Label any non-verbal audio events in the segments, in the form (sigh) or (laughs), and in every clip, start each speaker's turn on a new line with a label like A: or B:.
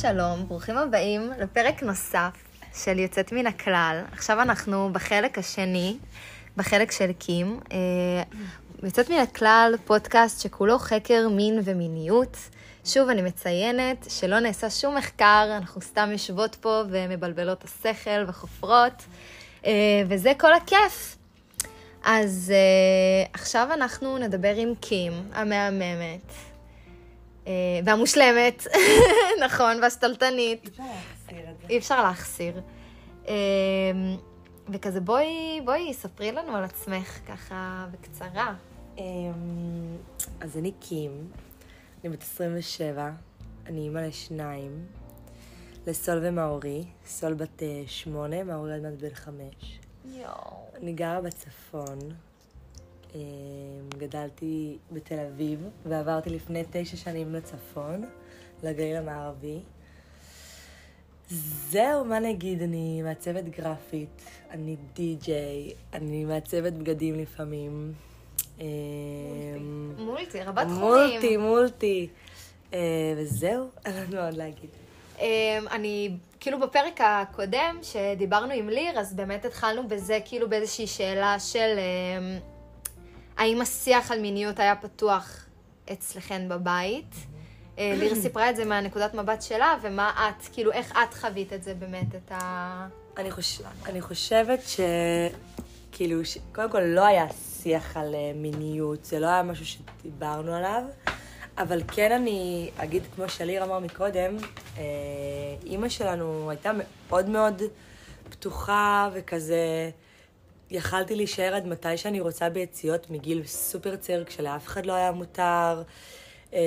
A: שלום, ברוכים הבאים לפרק נוסף של יוצאת מן הכלל. עכשיו אנחנו בחלק השני, בחלק של קים. אה, יוצאת מן הכלל, פודקאסט שכולו חקר מין ומיניות. שוב, אני מציינת שלא נעשה שום מחקר, אנחנו סתם יושבות פה ומבלבלות השכל וחופרות, אה, וזה כל הכיף. אז uh, עכשיו אנחנו נדבר עם קים, המהממת, והמושלמת, (laughs) נכון, והשתלטנית.
B: אי אפשר להחסיר את זה.
A: אי אפשר להחסיר. Uh, וכזה, בואי, בואי, ספרי לנו על עצמך ככה בקצרה.
B: אמ, אז אני קים, אני בת 27, אני אימא לשניים, לסול ומאורי, סול בת אה, שמונה, מאורי עוד מעט בן חמש.
A: יואו.
B: אני גרה בצפון, גדלתי בתל אביב, ועברתי לפני תשע שנים לצפון, לגליל המערבי. זהו, מה נגיד, אני מעצבת גרפית, אני די-ג'יי, אני מעצבת בגדים לפעמים. אמ,
A: מולטי, רבת תחומים.
B: מולטי, מולטי. אה, וזהו, (laughs) אין לנו עוד להגיד.
A: Um, אני, כאילו בפרק הקודם, שדיברנו עם ליר, אז באמת התחלנו בזה, כאילו באיזושהי שאלה של האם השיח על מיניות היה פתוח אצלכן בבית. Uh, ליר (clears throat) סיפרה את זה מהנקודת מבט שלה, ומה את, כאילו, איך את חווית את זה באמת, את ה...
B: אני, חוש... אני חושבת ש... כאילו, ש... קודם כל לא היה שיח על אה, מיניות, זה לא היה משהו שדיברנו עליו, אבל כן אני אגיד, כמו שליר אמר מקודם, אה, אימא שלנו הייתה מאוד מאוד פתוחה וכזה, יכלתי להישאר עד מתי שאני רוצה ביציאות מגיל סופר צעיר, כשלאף אחד לא היה מותר. אה,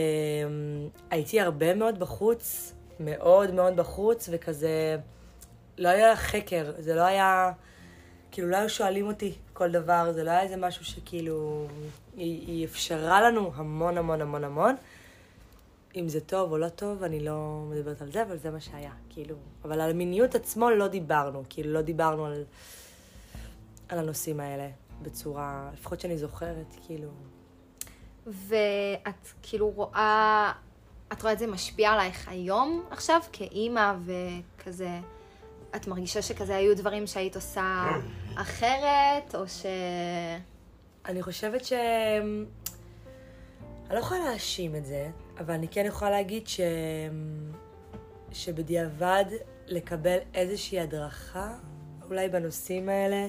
B: הייתי הרבה מאוד בחוץ, מאוד מאוד בחוץ, וכזה, לא היה חקר, זה לא היה, כאילו לא היו שואלים אותי כל דבר, זה לא היה איזה משהו שכאילו, היא, היא אפשרה לנו המון המון המון המון. אם זה טוב או לא טוב, אני לא מדברת על זה, אבל זה מה שהיה, כאילו. אבל על המיניות עצמו לא דיברנו, כאילו לא דיברנו על, על הנושאים האלה בצורה, לפחות שאני זוכרת, כאילו.
A: ואת כאילו רואה, את רואה את זה משפיע עלייך היום עכשיו, כאימא וכזה, את מרגישה שכזה היו דברים שהיית עושה אחרת, או ש...
B: אני חושבת ש... אני לא יכולה להאשים את זה, אבל אני כן יכולה להגיד ש... שבדיעבד לקבל איזושהי הדרכה, אולי בנושאים האלה,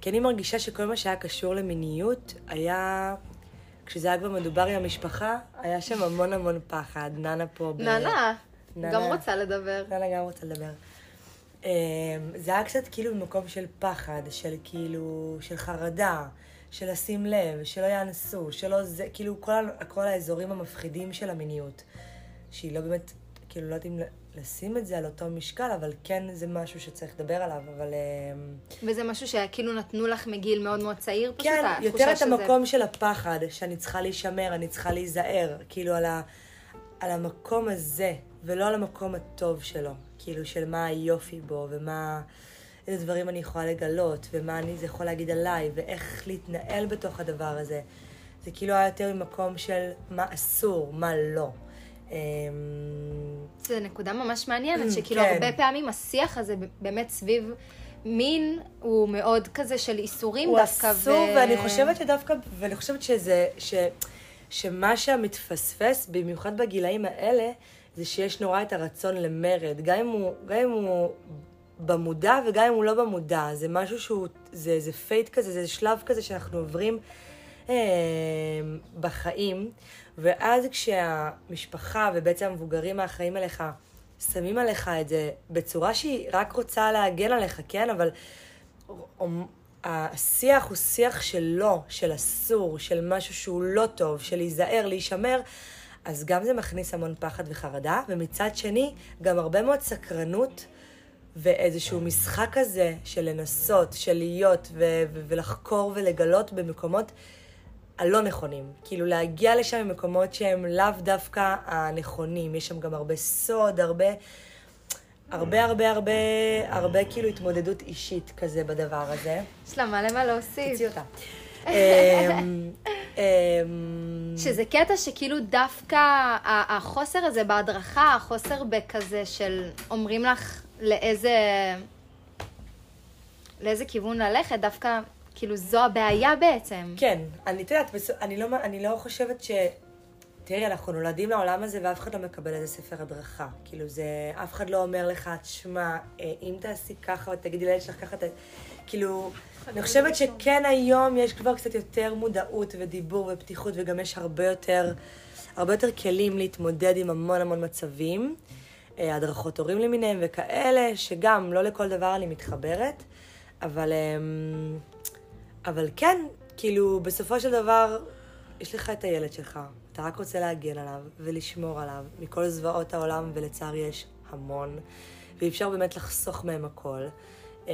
B: כי אני מרגישה שכל מה שהיה קשור למיניות היה, כשזה היה כבר מדובר עם המשפחה, היה שם המון המון פחד. ננה פה ב...
A: ננה,
B: ננה.
A: גם רוצה לדבר.
B: ננה גם רוצה לדבר. אמ, זה היה קצת כאילו במקום של פחד, של כאילו, של חרדה, של לשים לב, שלא יאנסו, שלא זה, כאילו כל, כל האזורים המפחידים של המיניות. שהיא לא באמת, כאילו לא יודעת אם לשים את זה על אותו משקל, אבל כן זה משהו שצריך לדבר עליו, אבל... אמ,
A: וזה משהו שכאילו נתנו לך מגיל מאוד מאוד צעיר, פשוט
B: כן, יותר את
A: שזה-
B: המקום של הפחד, שאני צריכה להישמר, אני צריכה להיזהר, כאילו על, ה, על המקום הזה, ולא על המקום הטוב שלו, כאילו של מה היופי בו, ומה, איזה דברים אני יכולה לגלות, ומה אני, זה יכול להגיד עליי, ואיך להתנהל בתוך הדבר הזה. זה כאילו היה יותר ממקום של מה אסור, מה לא. אמ,
A: זו נקודה ממש מעניינת, (clears throat) שכאילו
B: כן.
A: הרבה פעמים השיח הזה באמת סביב מין הוא מאוד כזה של איסורים
B: הוא
A: דווקא.
B: אסור, ואני חושבת שדווקא, ואני חושבת שזה, ש, שמה שמתפספס, במיוחד בגילאים האלה, זה שיש נורא את הרצון למרד, גם אם הוא, גם אם הוא במודע וגם אם הוא לא במודע, זה משהו שהוא, זה, זה פייט כזה, זה שלב כזה שאנחנו עוברים אה, בחיים, ואז כשהמשפחה ובעצם המבוגרים האחראים עליך, שמים עליך את זה בצורה שהיא רק רוצה להגן עליך, כן? אבל השיח הוא שיח של לא, של אסור, של משהו שהוא לא טוב, של להיזהר, להישמר, אז גם זה מכניס המון פחד וחרדה, ומצד שני, גם הרבה מאוד סקרנות ואיזשהו משחק כזה של לנסות, של להיות ו- ו- ולחקור ולגלות במקומות הלא נכונים. כאילו להגיע לשם ממקומות שהם לאו דווקא הנכונים. יש שם גם הרבה סוד, הרבה... הרבה הרבה הרבה, הרבה כאילו התמודדות אישית כזה בדבר הזה.
A: יש לה מלא מה להוסיף.
B: תוציא אותה. (laughs) אמ, אמ,
A: שזה קטע שכאילו דווקא החוסר הזה בהדרכה, החוסר בכזה של אומרים לך לאיזה, לאיזה כיוון ללכת, דווקא כאילו זו הבעיה בעצם.
B: כן, אני, את יודעת, אני לא, אני לא חושבת ש... תראי, אנחנו נולדים לעולם הזה ואף אחד לא מקבל איזה ספר הדרכה. כאילו זה, אף אחד לא אומר לך, תשמע, אה, אם תעשי ככה ותגידי לילד שלך ככה, ת... כאילו, אני חושבת שכן היום יש כבר קצת יותר מודעות ודיבור ופתיחות וגם יש הרבה יותר, הרבה יותר כלים להתמודד עם המון המון מצבים. אה, הדרכות הורים למיניהם וכאלה, שגם לא לכל דבר אני מתחברת, אבל, אמ, אבל כן, כאילו, בסופו של דבר, יש לך את הילד שלך, אתה רק רוצה להגן עליו ולשמור עליו מכל זוועות העולם, ולצערי יש המון, ואי אפשר באמת לחסוך מהם הכל. אמ,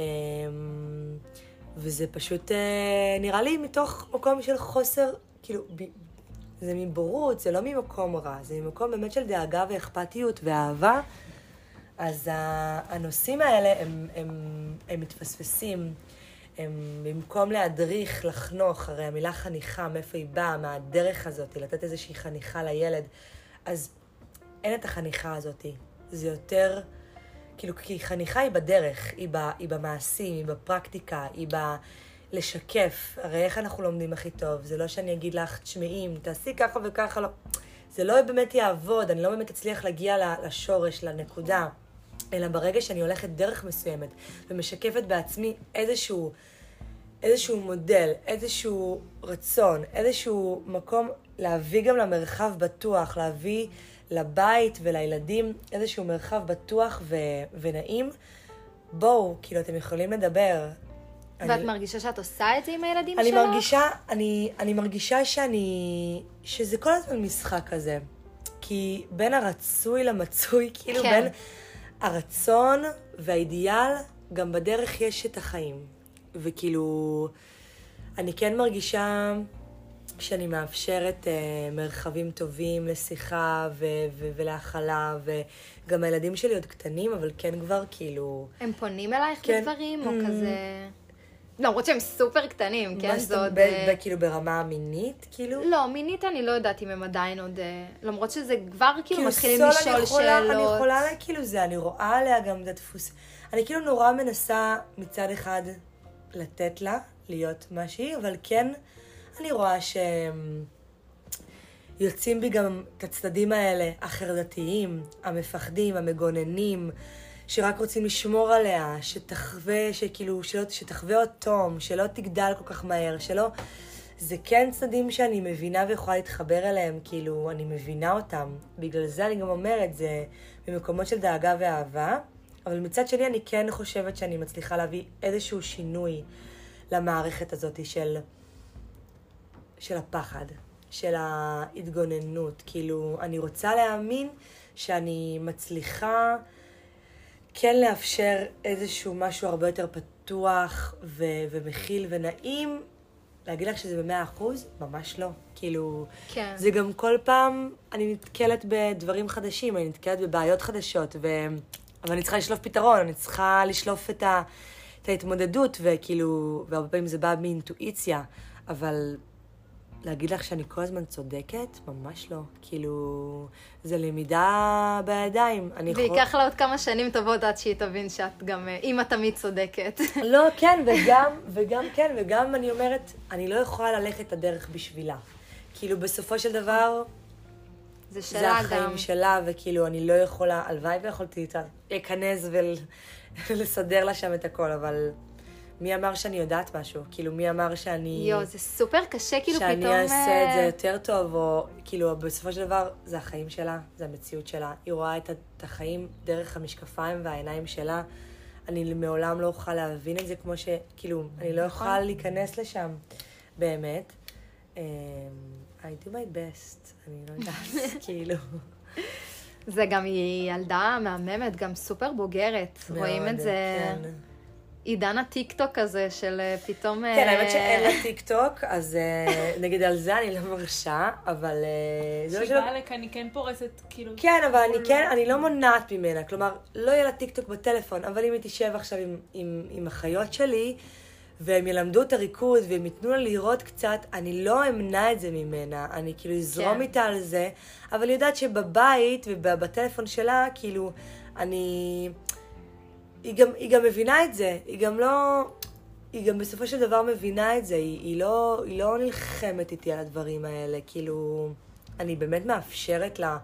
B: וזה פשוט אה, נראה לי מתוך מקום של חוסר, כאילו, זה מבורות, זה לא ממקום רע, זה ממקום באמת של דאגה ואכפתיות ואהבה. אז הנושאים האלה, הם, הם, הם מתפספסים. הם במקום להדריך, לחנוך, הרי המילה חניכה, מאיפה היא באה, מהדרך הזאת, לתת איזושהי חניכה לילד, אז אין את החניכה הזאת. זה יותר, כאילו, כי חניכה היא בדרך, היא, ב, היא במעשים, היא בפרקטיקה, היא ב... לשקף. הרי איך אנחנו לומדים הכי טוב? זה לא שאני אגיד לך, תשמעי, אם תעשי ככה וככה, לא... זה לא באמת יעבוד, אני לא באמת אצליח להגיע לשורש, לנקודה. אלא ברגע שאני הולכת דרך מסוימת ומשקפת בעצמי איזשהו, איזשהו מודל, איזשהו רצון, איזשהו מקום להביא גם למרחב בטוח, להביא לבית ולילדים איזשהו מרחב בטוח ו- ונעים, בואו, כאילו, אתם יכולים לדבר.
A: ואת
B: אני-
A: מרגישה שאת עושה את זה עם הילדים
B: אני
A: שלך?
B: מרגישה, אני, אני מרגישה שאני, שזה כל הזמן משחק כזה. כי בין הרצוי למצוי, כאילו
A: כן.
B: בין הרצון והאידיאל, גם בדרך יש את החיים. וכאילו, אני כן מרגישה שאני מאפשרת אה, מרחבים טובים לשיחה ו- ו- ולהכלה, וגם הילדים שלי עוד קטנים, אבל כן כבר כאילו...
A: הם פונים אלייך
B: כן.
A: בדברים, או
B: Mm.
A: כזה... למרות שהם סופר קטנים, כן? זה עוד... אה,
B: כאילו ברמה המינית, כאילו?
A: לא, מינית אני לא יודעת אם הם עדיין עוד... אה, למרות שזה כבר כאילו מתחילים
B: סול
A: לשאול
B: אני יכולה,
A: שאלות.
B: אני יכולה, לה, כאילו זה, אני רואה עליה גם את הדפוס. אני כאילו נורא מנסה מצד אחד לתת לה להיות מה שהיא, אבל כן, אני רואה שהם יוצאים בי גם את הצדדים האלה, החרדתיים, המפחדים, המגוננים, שרק רוצים לשמור עליה, שתחווה, שכאילו, שלא, שתחווה עוד תום, שלא תגדל כל כך מהר, שלא... זה כן צדדים שאני מבינה ויכולה להתחבר אליהם, כאילו, אני מבינה אותם. בגלל זה אני גם אומרת, זה במקומות של דאגה ואהבה, אבל מצד שני אני כן חושבת שאני מצליחה להביא איזשהו שינוי למערכת הזאת של, של הפחד, של ההתגוננות. כאילו, אני רוצה להאמין שאני מצליחה כן לאפשר איזשהו משהו הרבה יותר פתוח ו- ומכיל ונעים. להגיד לך שזה במאה אחוז? ממש לא. כאילו,
A: כן.
B: זה גם כל פעם, אני נתקלת בדברים חדשים, אני נתקלת בבעיות חדשות, ו... אבל אני צריכה לשלוף פתרון, אני צריכה לשלוף את, ה... את ההתמודדות, וכאילו, והרבה פעמים זה בא מאינטואיציה, אבל להגיד לך שאני כל הזמן צודקת? ממש לא. כאילו, זה למידה בידיים. אני יכול-
A: וייקח לה עוד כמה שנים טובות עד שהיא תבין שאת גם אה, אימא תמיד צודקת. (laughs)
B: לא, כן, וגם, וגם כן, וגם אני אומרת, אני לא יכולה ללכת את הדרך בשבילה. כאילו, בסופו של דבר,
A: זה
B: זה
A: שלה
B: החיים
A: גם.
B: שלה, וכאילו, אני לא יכולה, הלוואי ויכולתי להיכנס ולסדר (laughs) לה שם את הכל, אבל מי אמר שאני יודעת משהו? כאילו, מי אמר שאני...
A: יואו, זה סופר קשה כאילו פתאום...
B: שאני אעשה את זה
A: אה,
B: יותר טוב, או כאילו, בסופו של דבר, זה החיים שלה, זה המציאות שלה. היא רואה את, החיים דרך המשקפיים והעיניים שלה. אני מעולם לא אוכל להבין את זה כמו ש... כאילו, אני לא
A: נכון.
B: אוכל להיכנס לשם, באמת. Um, I do my best, אני לא יודעת, (laughs) כאילו.
A: זה גם, היא ילדה מהממת, גם סופר בוגרת. רואים
B: מאוד,
A: את זה,
B: כן.
A: עידן הטיקטוק הזה של אה, פתאום...
B: כן,
A: אה,
B: האמת שאין לה טיק טוק, אז אה, (laughs) נגיד על זה אני לא מרשה, אבל... אה,
C: לכאן, היא כן פורסת, כאילו...
B: כן, אבל אני כן, אני לא מונעת ממנה. כלומר, לא יהיה לה טיקטוק בטלפון, אבל אם היא תשב עכשיו עם, החיות שלי, והם ילמדו את הריקוד, והם ייתנו לה לראות קצת, אני לא אמנע את זה ממנה, אני כאילו אזרום
A: כן.
B: איתה על זה, אבל היא יודעת שבבית ובטלפון שלה, כאילו, אני... היא גם, היא גם מבינה את זה, היא גם לא... היא גם בסופו של דבר מבינה את זה, היא, היא, לא, היא לא נלחמת איתי על הדברים האלה, כאילו, אני באמת מאפשרת לה,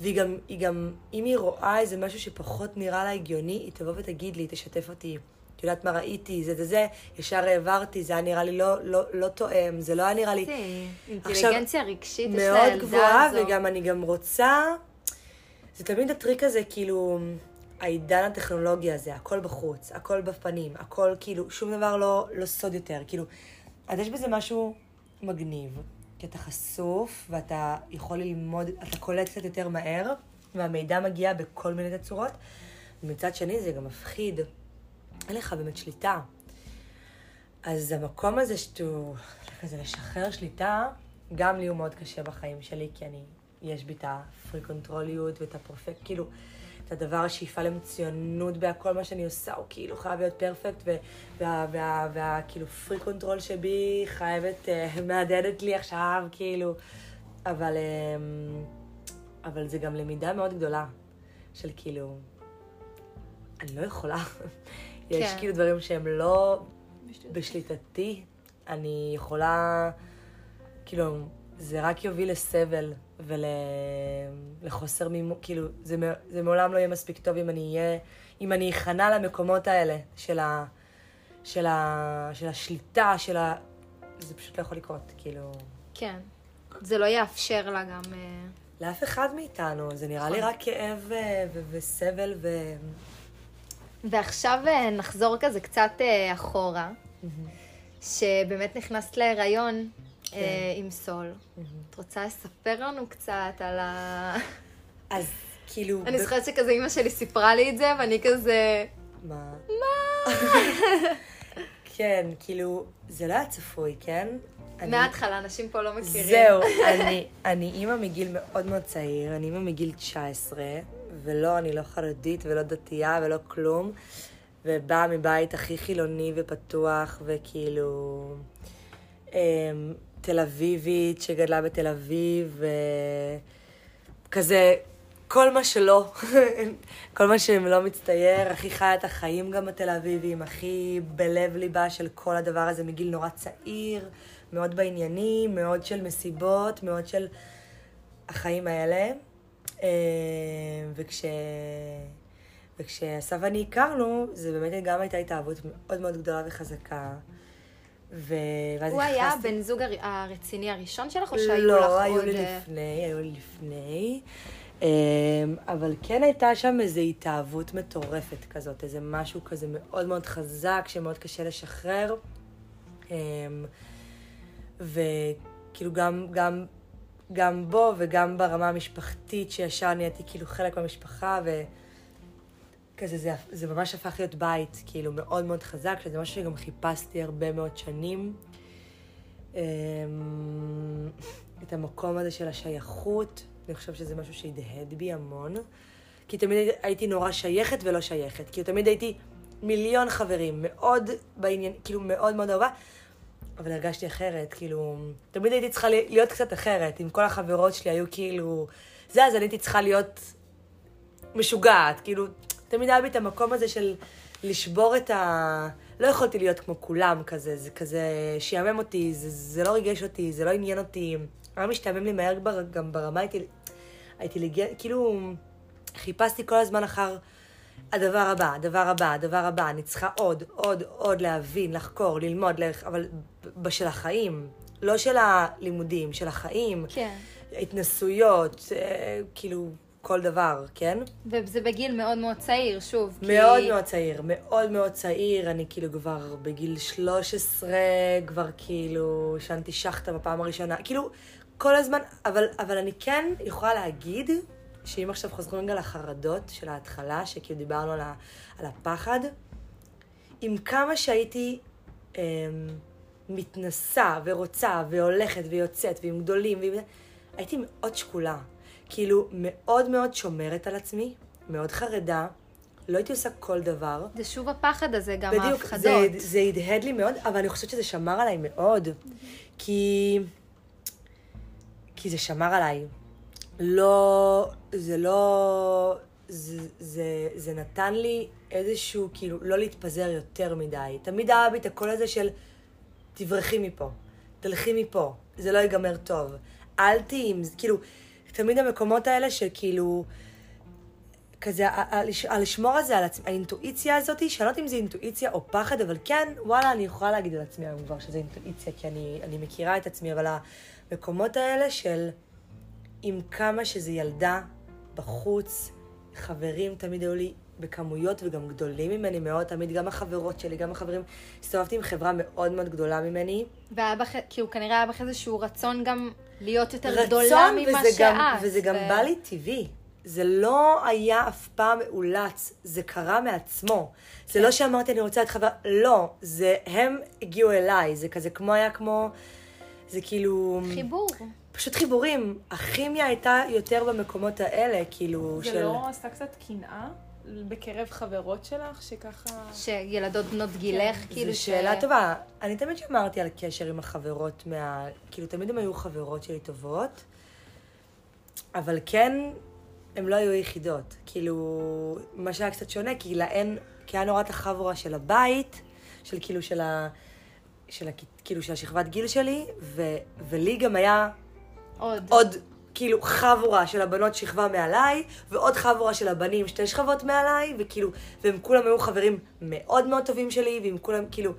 B: והיא גם, היא גם, אם היא רואה איזה משהו שפחות נראה לה הגיוני, היא תבוא ותגיד לי, תשתף אותי. את יודעת מה ראיתי, זה זה זה, ישר העברתי, זה היה נראה לי לא, לא, לא תואם, זה לא היה נראה לי...
A: זה אינטליגנציה רגשית יש
B: מאוד
A: לילדה
B: גבוהה,
A: הזו.
B: וגם אני גם רוצה... זה תמיד הטריק הזה, כאילו, העידן הטכנולוגי הזה, הכל בחוץ, הכל בפנים, הכל כאילו, שום דבר לא, לא סוד יותר, כאילו, אז יש בזה משהו מגניב, כי אתה חשוף, ואתה יכול ללמוד, אתה קולט קצת יותר מהר, והמידע מגיע בכל מיני תצורות, ומצד שני זה גם מפחיד, אין לך באמת שליטה. אז המקום הזה שאתה כזה לשחרר שליטה, גם לי הוא מאוד קשה בחיים שלי, כי אני, יש בי את הפרי קונטרוליות ואת הפרופקט, כאילו, את הדבר, השאיפה למצוינות בהכל מה שאני עושה, הוא כאילו חייב להיות פרפקט, וה, וה, וה, וה, כאילו freak control שבי חייבת, uh, (laughs) מהדהדת לי עכשיו, כאילו, אבל, um, אבל זה גם למידה מאוד גדולה, של כאילו, אני לא יכולה. (laughs) יש
A: כן.
B: כאילו דברים שהם לא בשליטתי. אני יכולה, כאילו, זה רק יוביל לסבל ולחוסר מימון, כאילו, זה, זה מעולם לא יהיה מספיק טוב אם אני אהיה, אם אני אכנע למקומות האלה של, ה, של, ה, של השליטה, של ה... זה פשוט לא יכול לקרות, כאילו,
A: כן. זה לא יאפשר לה גם... אה,
B: לאף אחד מאיתנו, זה נראה לי
A: נכון.
B: רק כאב ו- ו- וסבל ו...
A: ועכשיו אה, נחזור כזה קצת אה, אחורה, שבאמת נכנסת להיריון. אה, עם סול. את רוצה לספר לנו קצת על ה...
B: אז כאילו...
A: אני זוכרת שכזה אימא שלי סיפרה לי את זה, ואני כזה...
B: מה? מה? (laughs) כן, כאילו, זה לא היה צפוי, כן?
A: מההתחלה, אנשים פה לא מכירים.
B: זהו, (laughs) אני, אני אימא מגיל מאוד מאוד צעיר, אני אימא מגיל 19, ולא, אני לא חרדית ולא דתייה ולא כלום, ובאה מבית הכי חילוני ופתוח, וכאילו... אמ, תל אביבית שגדלה בתל אביב, וכזה, כל מה שלא, (laughs) כל מה שלא מצטייר, הכי חיה את החיים גם התל אביבים, הכי בלב ליבה של כל הדבר הזה מגיל נורא צעיר, מאוד בעניינים, מאוד של מסיבות, מאוד של החיים האלה. אה, וכש... וכשאסף ואני הכרנו, זה באמת גם הייתה התאהבות מאוד מאוד גדולה וחזקה. ו...
A: הוא היה הבן זוג הר- הרציני הראשון שלך, או שהיו לך
B: לא,
A: עוד...
B: היו לי
A: אה,
B: לפני, היו לי לפני. אמ, אבל כן הייתה שם איזו התאהבות מטורפת כזאת, איזה משהו כזה מאוד מאוד חזק, שמאוד קשה לשחרר. אמ, וכאילו גם, גם, גם בו וגם ברמה המשפחתית, שישר נהייתי כאילו חלק מהמשפחה, וכזה זה, זה ממש הפך להיות בית, כאילו מאוד מאוד חזק, שזה משהו שגם חיפשתי הרבה מאוד שנים. אמ, את המקום הזה של השייכות, אני חושבת שזה משהו שהדהד בי המון. כי תמיד הייתי נורא שייכת ולא שייכת. כאילו תמיד הייתי מיליון חברים, מאוד בעניין, כאילו מאוד מאוד אהובה, אבל הרגשתי אחרת, כאילו, תמיד הייתי צריכה להיות קצת אחרת. אם כל החברות שלי היו כאילו, זה, אז אני הייתי צריכה להיות משוגעת, כאילו, תמיד היה בי את המקום הזה של לשבור את ה... לא יכולתי להיות כמו כולם כזה, זה כזה שיאמם אותי, זה, זה לא ריגש אותי, זה לא עניין אותי. היה משתעמם לי מהר כבר, גם ברמה הייתי, הייתי לגיע, כאילו, חיפשתי כל הזמן אחר הדבר הבא, הדבר הבא, הדבר הבא, אני צריכה עוד, עוד, עוד להבין, לחקור, ללמוד, לח... אבל בשל החיים, לא של הלימודים, של החיים,
A: כן.
B: התנסויות, אה, כאילו, כל דבר, כן?
A: וזה בגיל מאוד מאוד צעיר, שוב. כי-
B: מאוד מאוד צעיר, מאוד מאוד צעיר, אני כאילו כבר בגיל 13, כבר כאילו עישנתי שחטה בפעם הראשונה, כאילו כל הזמן, אבל, אבל אני כן יכולה להגיד, שאם עכשיו חוזרים רגע לחרדות של ההתחלה, שכאילו דיברנו על, ה, על הפחד, עם כמה שהייתי אמ, מתנסה ורוצה והולכת ויוצאת ועם גדולים, ועם... הייתי מאוד שקולה. כאילו, מאוד מאוד שומרת על עצמי, מאוד חרדה, לא הייתי עושה כל דבר.
A: זה שוב הפחד הזה, גם
B: בדיוק,
A: ההפחדות.
B: זה, זה הדהד לי מאוד, אבל אני חושבת שזה שמר עליי מאוד. כי... כי זה שמר עליי. לא... זה לא... זה, זה, זה נתן לי איזשהו, כאילו, לא להתפזר יותר מדי. תמיד היה בי את הקול הזה של, תברחי מפה, תלכי מפה, זה לא ייגמר טוב. אל תהיי, עם זה", כאילו, תמיד המקומות האלה שכאילו, כזה, ה- ה- לש- ה- לשמור על עצמי, האינטואיציה הזאת, שאני לא יודעת אם זה אינטואיציה או פחד, אבל כן, וואלה, אני יכולה להגיד על עצמי היום כבר שזה אינטואיציה, כי אני, אני מכירה את עצמי, אבל המקומות האלה של עם כמה שזה ילדה בחוץ, חברים תמיד היו לי בכמויות וגם גדולים ממני מאוד, תמיד גם החברות שלי, גם החברים, הסתובבתי עם חברה מאוד מאוד גדולה ממני.
A: והיה בך, כאילו כנראה היה בך איזשהו רצון גם להיות יותר גדולה ממה
B: וזה
A: שאת.
B: גם, וזה גם
A: ו-
B: בא לי טבעי. זה לא היה אף פעם מאולץ, זה קרה מעצמו. זה לא שאמרתי אני רוצה להיות חברה, לא, זה, הם הגיעו אליי, זה כזה כמו היה כמו, זה כאילו...
A: חיבור.
B: פשוט חיבורים. הכימיה הייתה יותר במקומות האלה, כאילו,
C: זה
B: של...
C: לא עשתה קצת קנאה בקרב חברות שלך, שככה...
A: שילדות בנות גילך, כאילו
B: זו שאלה טובה. אני תמיד שמרתי על קשר עם החברות מה... כאילו, תמיד הן היו חברות שלי טובות, אבל כן, הן לא היו יחידות. כאילו, מה שהיה קצת שונה, כי להן, כי היה נורא את החבורה של הבית, של כאילו, של ה... של ה... כאילו, של השכבת גיל שלי, ו... ולי גם היה
A: עוד.
B: עוד כאילו חבורה של הבנות שכבה מעליי, ועוד חבורה של הבנים שתי שכבות מעליי, וכאילו, והם כולם היו חברים מאוד מאוד טובים שלי, ועם כולם, כאילו,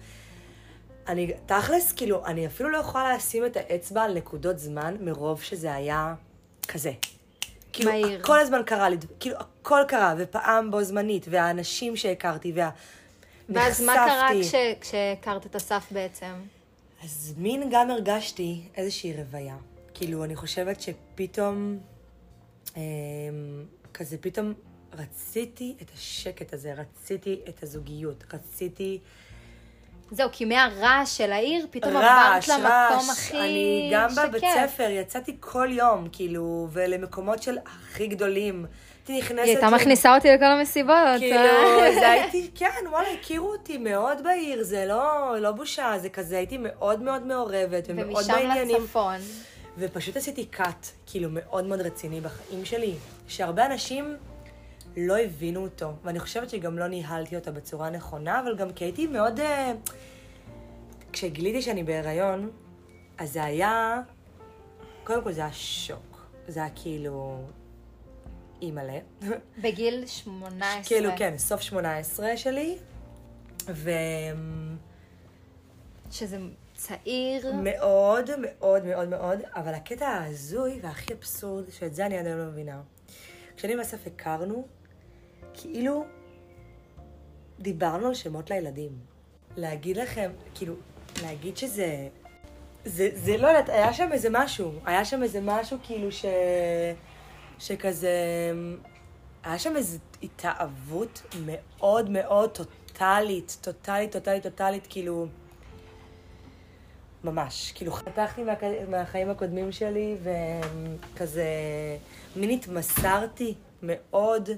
B: אני, תכלס, כאילו, אני אפילו לא יכולה לשים את האצבע על נקודות זמן, מרוב שזה היה כזה. כאילו,
A: מהיר.
B: כל הזמן קרה לי, כאילו, הכל קרה, ופעם בו זמנית, והאנשים שהכרתי, וה...
A: ואז מה קרה. כש- כשהכרת את אסף בעצם?
B: אז מין גם הרגשתי איזושהי רוויה. כאילו, אני חושבת שפתאום, אמ, כזה פתאום רציתי את השקט הזה, רציתי את הזוגיות, רציתי
A: זהו, כי מהרעש של העיר, פתאום עברת למקום
B: רעש.
A: הכי
B: אני גם בבית
A: שכיף.
B: ספר יצאתי כל יום, כאילו, ולמקומות של הכי גדולים. הייתי נכנסת...
A: היא הייתה מכניסה אותי לכל המסיבות.
B: כאילו,
A: אה?
B: זה הייתי, כן, וואלה, הכירו אותי מאוד בעיר, זה לא, לא בושה, זה כזה, הייתי מאוד מאוד מעורבת, ומאוד
A: ומשם
B: בעניינים.
A: לצפון.
B: ופשוט עשיתי cut, כאילו, מאוד מאוד רציני בחיים שלי, שהרבה אנשים לא הבינו אותו, ואני חושבת שגם לא ניהלתי אותה בצורה נכונה, אבל גם כי הייתי מאוד... אה, כשגיליתי שאני בהיריון, אז זה היה... קודם כל זה היה שוק. זה היה כאילו... אימא'לה.
A: בגיל (laughs) 18.
B: כאילו, כן, סוף 18 שלי,
A: שזה צעיר.
B: ומאוד, מאוד, מאוד, מאוד, אבל הקטע ההזוי והכי אבסורד, שאת זה אני עדיין לא מבינה. כשאני ואסף הכרנו, כאילו, דיברנו על שמות לילדים. להגיד לכם, כאילו, להגיד שזה... זה, זה לא יודעת, היה שם איזה משהו. היה שם איזה משהו כאילו ש... שכזה... היה שם איזו התאהבות מאוד מאוד טוטאלית, טוטאלית, טוטאלית, טוטאלית, כאילו... ממש. כאילו, חתכתי מה, מהחיים הקודמים שלי, וכזה... מין התמסרתי מאוד.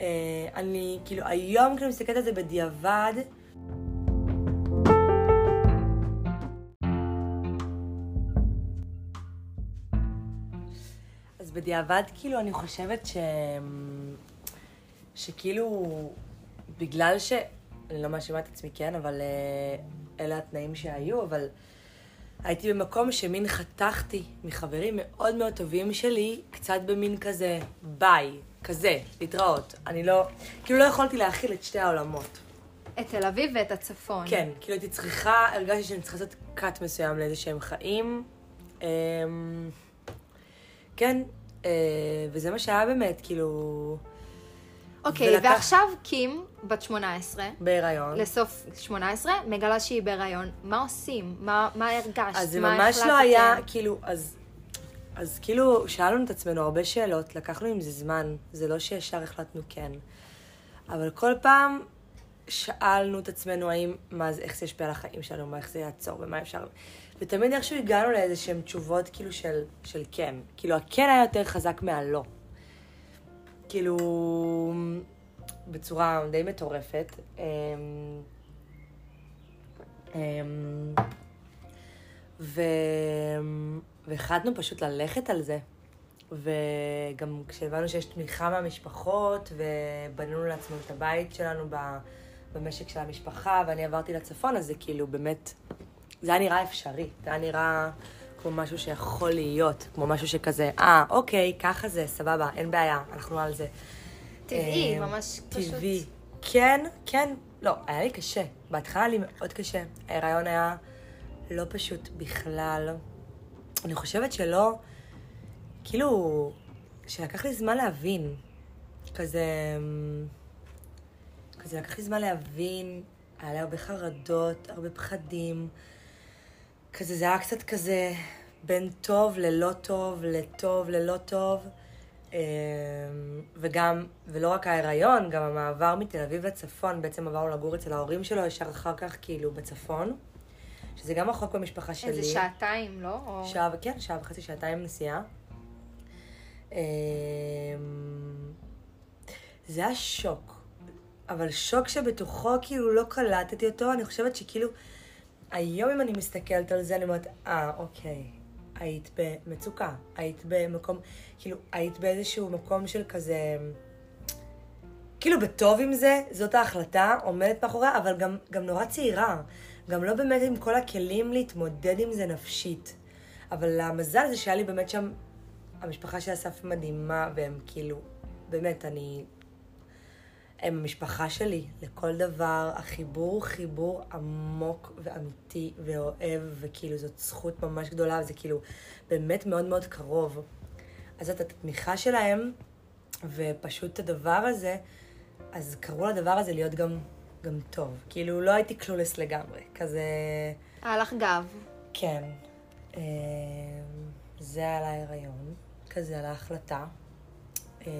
B: אה, אני, כאילו, היום כשאני מסתכלת על זה בדיעבד, אז בדיעבד, כאילו, אני חושבת ש... שכאילו, בגלל ש... אני לא מאשימה את עצמי, כן, אבל אה, אלה התנאים שהיו, אבל הייתי במקום שמין חתכתי מחברים מאוד מאוד טובים שלי, קצת במין כזה, ביי, כזה, להתראות. אני לא... כאילו, לא יכולתי להכיל את שתי העולמות.
A: את תל אביב ואת הצפון.
B: כן, כאילו הייתי צריכה, הרגשתי שאני צריכה לעשות קאט מסוים לאיזה שהם חיים. אמ, כן, אה, וזה מה שהיה באמת, כאילו,
A: אוקיי,
B: ולקח-
A: ועכשיו קים, בת 18,
B: בהיריון.
A: לסוף 18, מגלה שהיא בהיריון. מה עושים? מה, מה הרגשת?
B: אז זה
A: מה
B: ממש לא? היה, כאילו, אז, אז כאילו, שאלנו את עצמנו הרבה שאלות, לקחנו עם זה זמן, זה לא שישר החלטנו כן. אבל כל פעם שאלנו את עצמנו האם, מה זה, איך זה ישפיע על החיים שלנו, מה, איך זה יעצור ומה אפשר... ותמיד איכשהו הגענו לאיזה שהן תשובות כאילו של, של כן. כאילו, הכן היה יותר חזק מהלא. כאילו, בצורה די מטורפת. אמ, אמ. והחלטנו פשוט ללכת על זה. וגם כשהבנו שיש תמיכה מהמשפחות, ובנינו לעצמנו את הבית שלנו. במשק של המשפחה, ואני עברתי לצפון, אז זה כאילו באמת, זה היה נראה אפשרי. זה היה נראה כמו משהו שיכול להיות, כמו משהו שכזה, אה, אוקיי, ככה זה, סבבה, אין בעיה, אנחנו על זה.
A: טבעי,
B: אה,
A: ממש פשוט.
B: טבעי. כן, כן, לא, היה לי קשה. בהתחלה היה לי מאוד קשה. ההיריון היה לא פשוט בכלל. אני חושבת שלא, כאילו, שלקח לי זמן להבין. כזה, כזה לקח לי זמן להבין, היה לי הרבה חרדות, הרבה פחדים. כזה, זה היה קצת כזה בין טוב ללא טוב, לטוב ללא טוב. אמ, וגם, ולא רק ההיריון, גם המעבר מתל אביב לצפון, בעצם עברנו לגור אצל ההורים שלו, ישר אחר כך כאילו בצפון, שזה גם רחוק במשפחה שלי.
A: איזה שעתיים, לא? או...
B: שעה, כן, שעה וחצי, שעתיים נסיעה. אמ, זה היה שוק, אבל שוק שבתוכו כאילו לא קלטתי אותו, אני חושבת שכאילו, היום אם אני מסתכלת על זה, אני אומרת, אה, אוקיי, היית במצוקה, היית במקום, כאילו, היית באיזשהו מקום של כזה, כאילו בטוב עם זה, זאת ההחלטה, עומדת מאחוריה, אבל גם, גם נורא צעירה. גם לא באמת עם כל הכלים להתמודד עם זה נפשית. אבל המזל זה שהיה לי באמת שם, המשפחה של אסף מדהימה, והם כאילו, באמת, אני... הם המשפחה שלי לכל דבר, החיבור הוא חיבור עמוק ואמיתי ואוהב, וכאילו זאת זכות ממש גדולה, וזה כאילו באמת מאוד מאוד קרוב. אז זאת התמיכה שלהם, ופשוט את הדבר הזה, אז קראו לדבר הזה להיות גם, גם טוב. כאילו, לא הייתי קלולס לגמרי, כזה...
A: היה לך גב.
B: כן. אה, זה על ההיריון, כזה על ההחלטה. אה,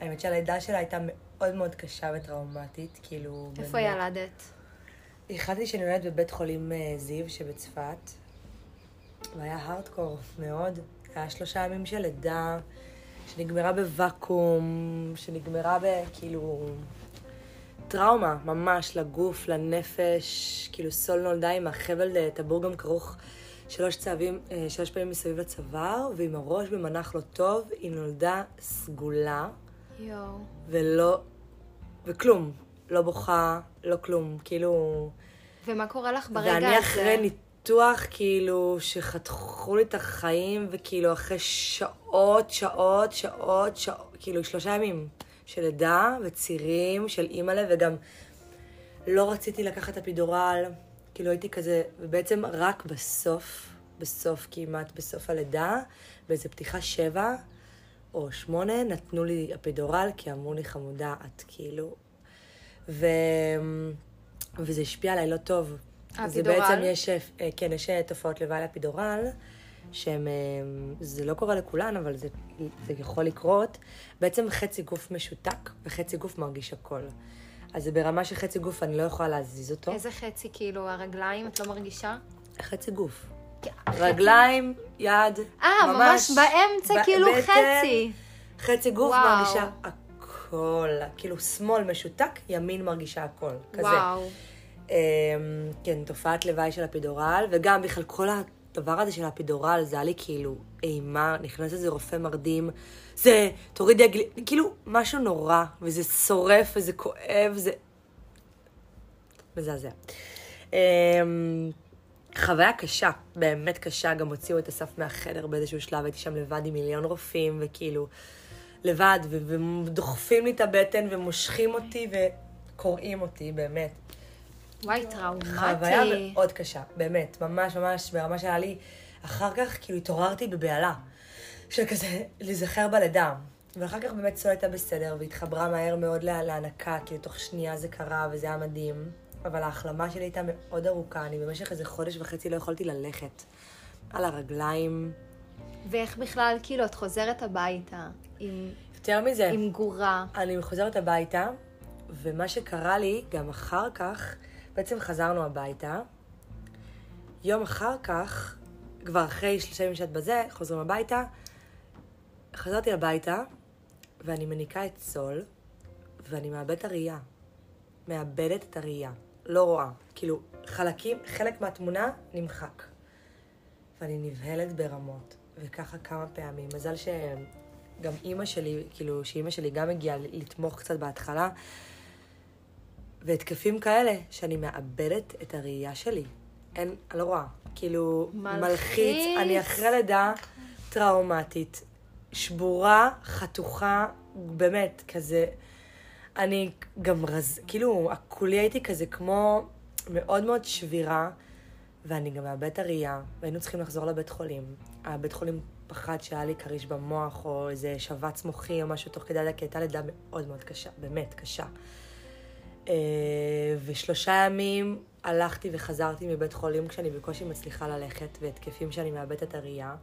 B: האמת שהלידה שלה הייתה מאוד מאוד קשה וטראומטית, כאילו...
A: איפה
B: באמת.
A: ילדת?
B: החלטתי שאני נולדת בבית חולים אה, זיו שבצפת, והיה הארדקור מאוד. היה שלושה ימים של לידה, שנגמרה בוואקום, שנגמרה בכאילו טראומה ממש לגוף, לנפש. כאילו סול נולדה עם החבל אה, טבור גם כרוך שלוש צעבים, אה, שלוש פעמים מסביב לצוואר, ועם הראש במנח לא טוב, היא נולדה סגולה,
A: יואו.
B: ולא... וכלום. לא בוכה, לא כלום. כאילו...
A: ומה קורה לך ברגע הזה?
B: ואני אחרי ניתוח, כאילו, שחתכו לי את החיים, וכאילו, אחרי שעות, שעות, שעות, שעות, כאילו, שלושה ימים של לידה וצירים של אימא'לה, וגם לא רציתי לקחת אפידורל, כאילו, הייתי כזה, ובעצם רק בסוף, בסוף, כמעט בסוף הלידה, באיזה פתיחה שבע או שמונה, נתנו לי אפידורל, כי אמרו לי, חמודה, את כאילו... ו... וזה השפיע עליי לא טוב. זה
A: האפידורל?
B: בעצם יש, אה, כן, יש אה, תופעות לוואי לאפידורל, שהן, אה, זה לא קורה לכולן, אבל זה, זה יכול לקרות. בעצם חצי גוף משותק וחצי גוף מרגיש הכל. אז זה ברמה שחצי גוף אני לא יכולה להזיז אותו.
A: איזה חצי, כאילו, הרגליים, את לא מרגישה?
B: חצי גוף. רגליים, יד,
A: אה, ממש באמצע,
B: ב-
A: כאילו
B: בטן,
A: חצי.
B: חצי גוף
A: וואו.
B: מרגישה הכל. כאילו שמאל משותק, ימין מרגישה הכל. כזה.
A: וואו.
B: אמ, כן, תופעת לוואי של אפידורל, וגם בכלל כל הדבר הזה של האפידורל, זה היה לי כאילו אימה, נכנס איזה רופא מרדים, זה, תורידי הגלי, כאילו, משהו נורא, וזה שורף, וזה כואב, זה... מזעזע. אמ, חוויה קשה, באמת קשה, גם הוציאו את אסף מהחדר באיזשהו שלב, הייתי שם לבד עם מיליון רופאים, וכאילו, לבד, ודוחפים לי את הבטן, ומושכים אותי, וקוראים אותי, באמת.
A: וואי, טראומטי.
B: חוויה מאוד קשה, באמת, ממש ממש, ברמה שהיה לי, אחר כך כאילו התעוררתי בבהלה, של כזה להיזכר בלידה. ואחר כך באמת סול הייתה בסדר, והתחברה מהר מאוד לה- להנקה, כאילו תוך שנייה זה קרה, וזה היה מדהים. אבל ההחלמה שלי הייתה מאוד ארוכה, אני במשך איזה חודש וחצי לא יכולתי ללכת. על הרגליים.
A: ואיך בכלל, כאילו, את חוזרת הביתה עם,
B: יותר מזה,
A: עם גורה.
B: אני חוזרת הביתה, ומה שקרה לי, גם אחר כך, בעצם חזרנו הביתה. יום אחר כך, כבר אחרי שלושה ימים שאת בזה, חוזרים הביתה. חזרתי הביתה, ואני מניקה את סול, ואני מאבדת את הראייה. מאבדת את הראייה. לא רואה. כאילו, חלקים, חלק מהתמונה נמחק. ואני נבהלת ברמות. וככה כמה פעמים. מזל שגם אימא שלי, כאילו, שאימא שלי גם הגיעה לתמוך קצת בהתחלה. והתקפים כאלה, שאני מאבדת את הראייה שלי. אין, אני לא רואה. כאילו,
A: מלחיץ.
B: מלחיץ. אני אחרי לידה טראומטית, שבורה, חתוכה, באמת, כזה... אני גם רז... כאילו, כולי הייתי כזה כמו מאוד מאוד שבירה, ואני גם מאבדת הראייה, והיינו צריכים לחזור לבית חולים. הבית חולים פחד שהיה לי כריש במוח, או איזה שבץ מוחי או משהו תוך כדי לידה, כי הייתה לידה מאוד מאוד קשה, באמת קשה. אה, ושלושה ימים הלכתי וחזרתי מבית חולים כשאני בקושי מצליחה ללכת, והתקפים שאני מאבדת את הראייה.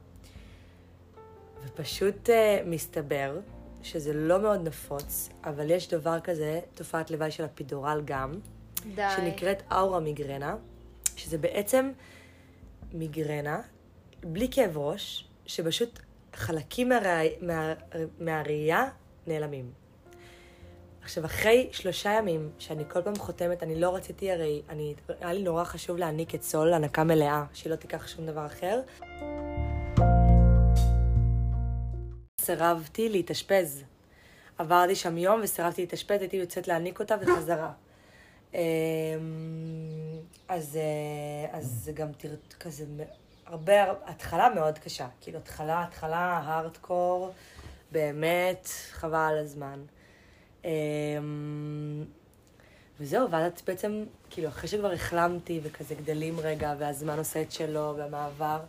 B: ופשוט uh, מסתבר שזה לא מאוד נפוץ, אבל יש דבר כזה, תופעת לוואי של הפידורל גם,
A: די.
B: שנקראת אאורה מיגרנה, שזה בעצם מיגרנה, בלי כאב ראש, שפשוט חלקים מהרא... מה... מהראייה נעלמים. עכשיו, אחרי שלושה ימים, שאני כל פעם חותמת, אני לא רציתי הרי, אני, היה לי נורא חשוב להעניק את סול הנקה מלאה, שהיא לא תיקח שום דבר אחר. סירבתי להתאשפז. עברתי שם יום וסירבתי להתאשפז, הייתי יוצאת להעניק אותה וחזרה. אמ, אז, אה, אז זה גם כזה הרבה, התחלה מאוד קשה. כאילו, התחלה, התחלה, הארדקור, באמת, חבל על הזמן. אמ, וזהו, ואז את בעצם, כאילו, אחרי שכבר החלמתי וכזה גדלים רגע, והזמן עושה את שלו, והמעבר,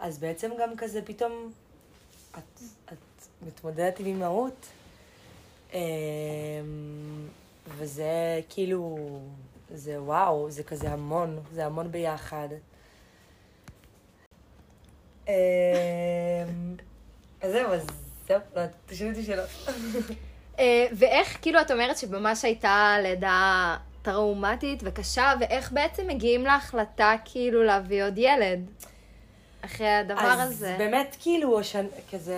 B: אז בעצם גם כזה פתאום את, את מתמודדת עם אימהות. אמ, וזה כאילו, זה וואו, זה כזה המון, זה המון ביחד. אמ, אז זהו, אז זהו, לא, תשאלי אותי שאלות. (laughs)
A: אה, ואיך, כאילו, את אומרת שממש הייתה לידה טראומטית וקשה, ואיך בעצם מגיעים להחלטה, כאילו, להביא עוד ילד? אחרי הדבר
B: אז
A: הזה.
B: באמת, כאילו, השנ... כזה,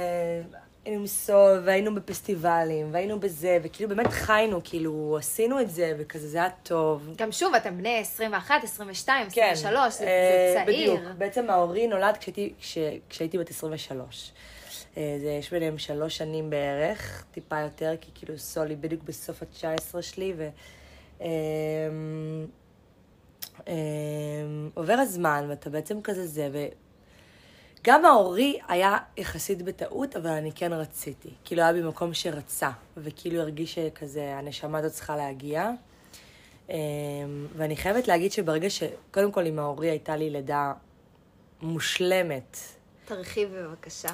B: היינו מסול, והיינו בפסטיבלים, והיינו בזה, וכאילו באמת חיינו, כאילו, עשינו את זה, וכזה, זה היה טוב.
A: גם שוב, אתם בני 21, 22,
B: כן,
A: 23, זה,
B: אה,
A: זה צעיר.
B: בדיוק. בעצם האורי נולד כשהייתי, כש, כשהייתי בת 23. אה, זה, יש ביניהם שלוש שנים בערך, טיפה יותר, כי כאילו סולי בדיוק בסוף ה-19 שלי, ו... אה, אה, עובר הזמן, ואתה בעצם כזה זה, וגם האורי היה יחסית בטעות, אבל אני כן רציתי. כאילו היה במקום שרצה, וכאילו הרגיש שכזה, הנשמה הזאת צריכה להגיע. אה, ואני חייבת להגיד שברגע ש... קודם כל, עם האורי הייתה לי לידה מושלמת.
A: תרחיב בבקשה.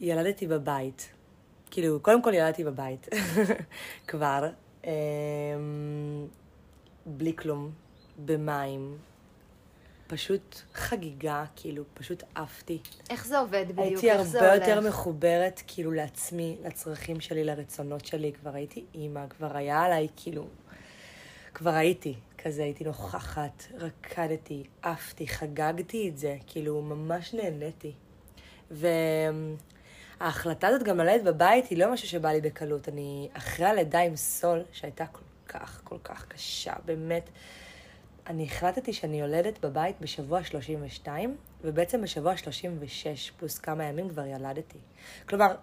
B: ילדתי בבית. כאילו, קודם כל ילדתי בבית, (laughs) כבר. אמ, בלי כלום, במים. פשוט חגיגה, כאילו, פשוט עפתי.
A: איך זה עובד בדיוק?
B: הייתי
A: איך זה
B: הרבה
A: הולך?
B: יותר מחוברת, כאילו, לעצמי, לצרכים שלי, לרצונות שלי. כבר הייתי אימא, כבר היה עליי, כאילו... כבר הייתי, כזה הייתי נוכחת, רקדתי, עפתי, חגגתי את זה, כאילו, ממש נהניתי. וההחלטה הזאת גם ללדת בבית היא לא משהו שבא לי בקלות. אני, אחרי הלידה עם סול, שהייתה כל כך, כל כך קשה, באמת, אני החלטתי שאני יולדת בבית בשבוע 32, ובעצם בשבוע 36 פלוס כמה ימים כבר ילדתי. כלומר,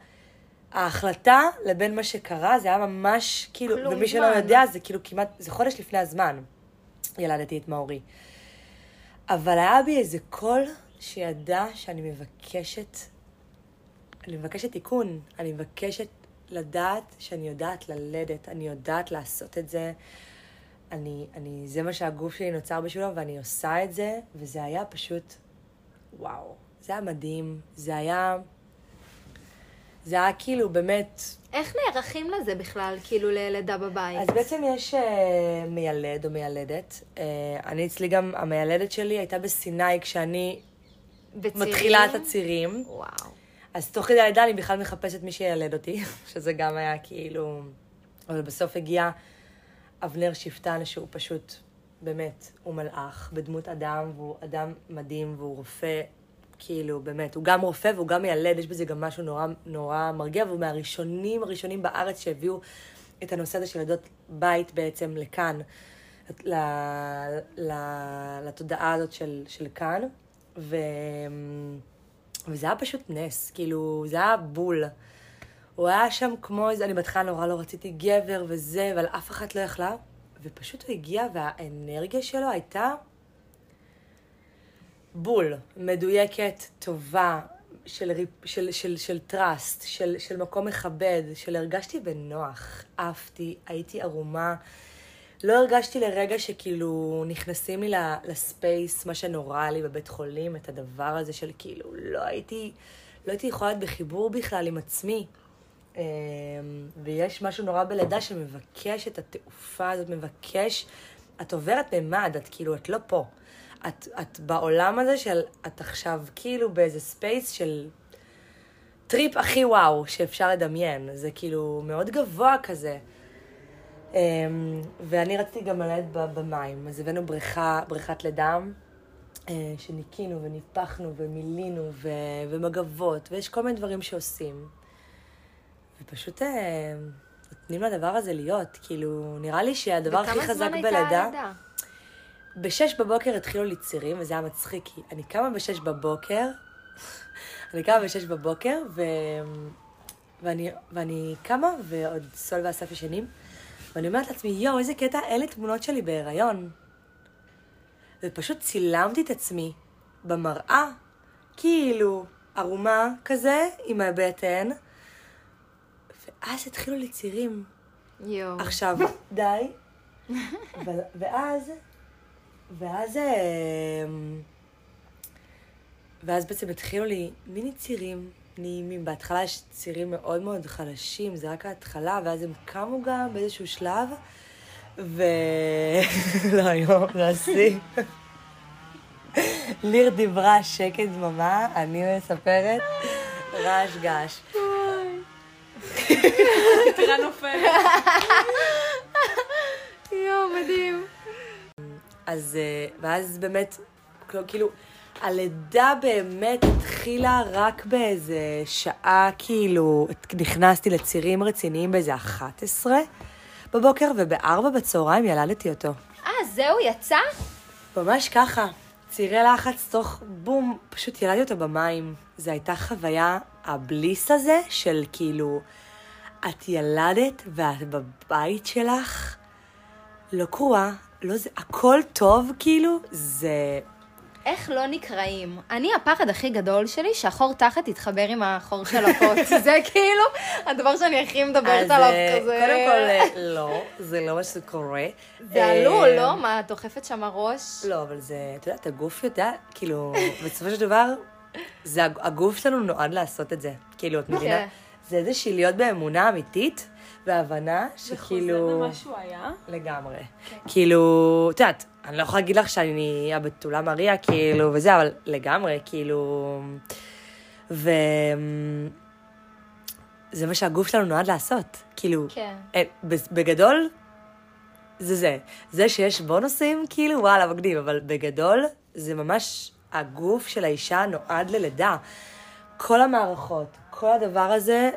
B: ההחלטה לבין מה שקרה, זה היה ממש, כאילו,
A: כלום
B: ומי שלא
A: זמן.
B: יודע, זה כאילו כמעט, זה חודש לפני הזמן, ילדתי את מאורי. אבל היה בי איזה קול שידע שאני מבקשת, אני מבקשת תיקון, אני מבקשת לדעת שאני יודעת ללדת, אני יודעת לעשות את זה. אני, אני, זה מה שהגוף שלי נוצר בשבילו, ואני עושה את זה, וזה היה פשוט, וואו, זה היה מדהים, זה היה, זה היה כאילו באמת,
A: איך נערכים לזה בכלל, כאילו, ללידה בבית?
B: אז בעצם יש uh, מיילד או מיילדת. Uh, אני אצלי גם, המיילדת שלי הייתה בסיני כשאני
A: בצירים?
B: מתחילה את הצירים.
A: וואו.
B: אז תוך כדי הלידה אני בכלל מחפשת מי שילד אותי, (laughs) שזה גם היה כאילו... אבל בסוף הגיע אבנר שפטן, שהוא פשוט, באמת, הוא מלאך בדמות אדם, והוא אדם מדהים, והוא רופא, כאילו, באמת, הוא גם רופא והוא גם מיילד, יש בזה גם משהו נורא, נורא מרגיע, והוא מהראשונים הראשונים בארץ שהביאו את הנושא הזה של לידות בית בעצם לכאן, ל, ל, לתודעה הזאת של, של כאן, ו, וזה היה פשוט נס, כאילו, זה היה בול. הוא היה שם כמו איזה, אני בהתחלה נורא לא רציתי גבר וזה, אבל אף אחת לא יכלה, ופשוט הוא הגיע והאנרגיה שלו הייתה בול, מדויקת, טובה, של, של, של, של טראסט, של, של מקום מכבד, של הרגשתי בנוח, עפתי, הייתי ערומה. לא הרגשתי לרגע שכאילו נכנסים לי לספייס, מה שנורא לי בבית חולים, את הדבר הזה של כאילו, לא הייתי, לא הייתי יכולה להיות בחיבור בכלל עם עצמי. אמ, ויש משהו נורא בלידה שמבקש את התעופה הזאת, מבקש, את עוברת ממד, את כאילו, את לא פה. את, את בעולם הזה של, את עכשיו כאילו באיזה space של טריפ הכי וואו שאפשר לדמיין. זה כאילו מאוד גבוה כזה. אמ, ואני רציתי גם ללדת במים, אז הבאנו בריכה, בריכת לידה, אה, שניקינו וניפחנו ומילינו ו- ומגבות, ויש כל מיני דברים שעושים. ופשוט אה, נותנים לדבר הזה להיות, כאילו, נראה לי שהדבר הכי חזק
A: וכמה זמן הייתה
B: בלידה...
A: הלידה?
B: בשש בבוקר התחילו לי צירים, וזה היה מצחיק, כי אני קמה בשש בבוקר, (laughs) אני קמה בשש בבוקר, ו... ואני, ואני קמה, ועוד סול ואסף ישנים, ואני אומרת לעצמי, יואו, איזה קטע, לי תמונות שלי בהיריון. ופשוט צילמתי את עצמי במראה, כאילו, ערומה כזה, עם הבטן, ואז התחילו לי צירים.
A: יואו.
B: עכשיו, (laughs) די. ו- ואז, ואז, אמ, ואז בעצם התחילו לי מיני צירים נעימים. בהתחלה יש צירים מאוד מאוד חלשים, זה רק ההתחלה, ואז הם קמו גם באיזשהו שלב, ו... (laughs) לא, היום, לא השיא. ליר דיברה שקט דממה, אני מספרת רעש געש. (laughs)
C: תקרה נופלת.
A: יואו, מדהים.
B: אז, אה, ואז באמת, כאילו, הלידה באמת התחילה רק באיזה שעה, כאילו, נכנסתי לצירים רציניים באיזה 11 בבוקר, ובארבע בצהריים ילדתי אותו.
A: אה, זהו, יצא?
B: ממש ככה, צירי לחץ תוך בום, פשוט ילדתי אותו במים. זו הייתה חוויה, הבליס הזה של כאילו, את ילדת ואת בבית שלך, לא קרואה, לא זה, הכל טוב כאילו, זה...
A: איך לא נקראים? אני, הפחד הכי גדול שלי, שהחור תחת יתחבר עם החור של הפוט. (laughs) זה כאילו הדבר שאני הכי מדברת
B: אז,
A: עליו
B: אה,
A: כזה.
B: קודם כל, אה, לא, זה לא מה שקורה.
A: זה עלול,
B: אה,
A: לא? מה, את דוחפת שם הראש?
B: לא, אבל זה, את יודעת, הגוף יודע, כאילו, בסופו של דבר, זה, הג- הגוף שלנו נועד לעשות את זה. כאילו, את מבינה?
A: כן.
B: זה איזושהי להיות באמונה אמיתית, והבנה
C: זה
B: שכאילו...
C: חוזר למה שהוא היה.
B: לגמרי. כאילו, את יודעת, אני לא יכולה להגיד לך שאני הבתולה מריה, כאילו, וזה, אבל לגמרי, כאילו... ו... זה מה שהגוף שלנו נועד לעשות. כאילו,
A: כן.
B: אה, בגדול, זה זה. זה שיש בונוסים, כאילו, וואלה, מגניב, אבל בגדול, זה ממש, הגוף של האישה נועד ללידה. כל המערכות, כל הדבר הזה,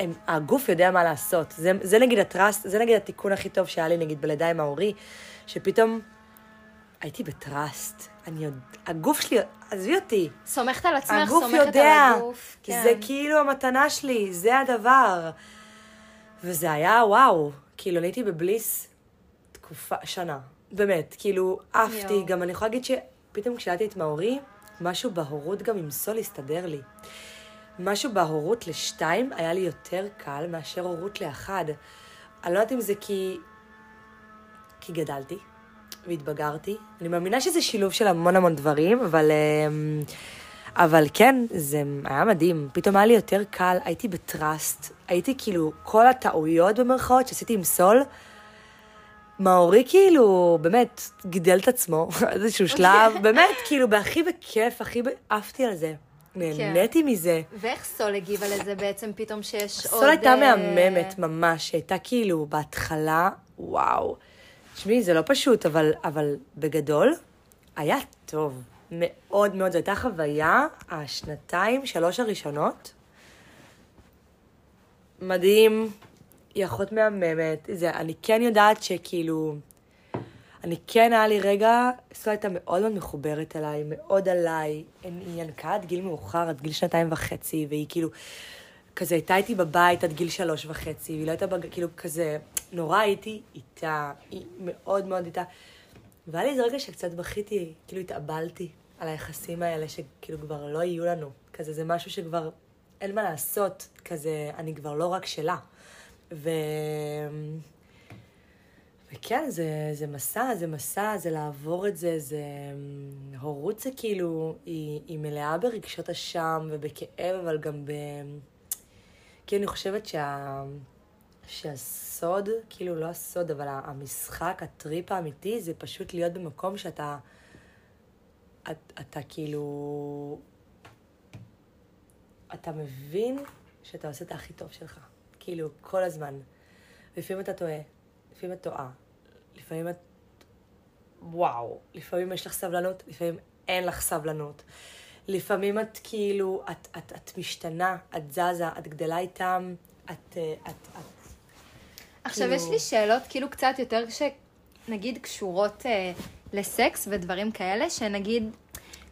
B: הם, הגוף יודע מה לעשות. זה, זה נגיד הטראסט, זה נגיד התיקון הכי טוב שהיה לי נגיד בלידה עם ההורי, שפתאום הייתי בטראסט. אני יודע, הגוף שלי, עזבי אותי,
A: סומכת על עצמך, סומכת
B: יודע,
A: על הגוף. כן.
B: זה כאילו המתנה שלי, זה הדבר. וזה היה וואו, כאילו אני הייתי בבליס תקופה, שנה, באמת, כאילו עפתי. גם אני יכולה להגיד שפתאום כשילדתי את מאורי, משהו בהורות גם עם סול הסתדר לי. משהו בהורות לשתיים היה לי יותר קל מאשר הורות לאחד. אני לא יודעת אם זה כי... כי גדלתי והתבגרתי. אני מאמינה שזה שילוב של המון המון דברים, אבל... אמ, אבל כן, זה היה מדהים. פתאום היה לי יותר קל, הייתי בטראסט. הייתי כאילו, כל הטעויות במרכאות שעשיתי עם סול, מאורי כאילו, באמת, גידל את עצמו, (laughs) איזשהו שלב, באמת, כאילו, בהכי בכיף, הכי. עפתי על זה. נהניתי מזה.
A: ואיך סול הגיבה לזה בעצם פתאום שיש עוד...
B: סול הייתה
A: אה,
B: מהממת ממש, הייתה כאילו בהתחלה, וואו. תשמעי, זה לא פשוט, אבל, אבל בגדול, היה טוב. מאוד מאוד, זו הייתה חוויה, השנתיים, שלוש הראשונות. מדהים, היא אחות מהממת. זה, אני כן יודעת שכאילו... אני כן, היה לי רגע, סול הייתה מאוד מאוד מחוברת אליי, מאוד עליי. היא ינקה עד גיל מאוחר, עד גיל שנתיים וחצי, והיא כאילו, כזה הייתה איתי בבית עד גיל שלוש וחצי, והיא לא הייתה, בג... כאילו, כזה, נורא הייתי איתה, היא מאוד מאוד איתה. והיה לי איזה רגע שקצת בכיתי, כאילו התאבלתי על היחסים האלה, שכאילו כבר לא יהיו לנו. כזה, זה משהו שכבר אין מה לעשות, כזה, אני כבר לא רק שלה. ו... וכן, זה, זה מסע, זה מסע, זה לעבור את זה, זה... הורות זה כאילו, היא, היא מלאה ברגשות אשם ובכאב, אבל גם ב... כי אני חושבת שה... שהסוד, כאילו לא הסוד, אבל המשחק, הטריפ האמיתי, זה פשוט להיות במקום שאתה... אתה, אתה כאילו... אתה מבין שאתה עושה את הכי טוב שלך. כאילו, כל הזמן. לפעמים אתה טועה, לפעמים את טועה, לפעמים את... וואו, לפעמים יש לך סבלנות, לפעמים אין לך סבלנות. לפעמים את כאילו, את, את, את משתנה, את זזה, את גדלה איתם, את... אה, את, את
A: עכשיו,
B: כאילו-
A: יש לי שאלות כאילו קצת יותר, שנגיד קשורות אה, לסקס ודברים כאלה, שנגיד,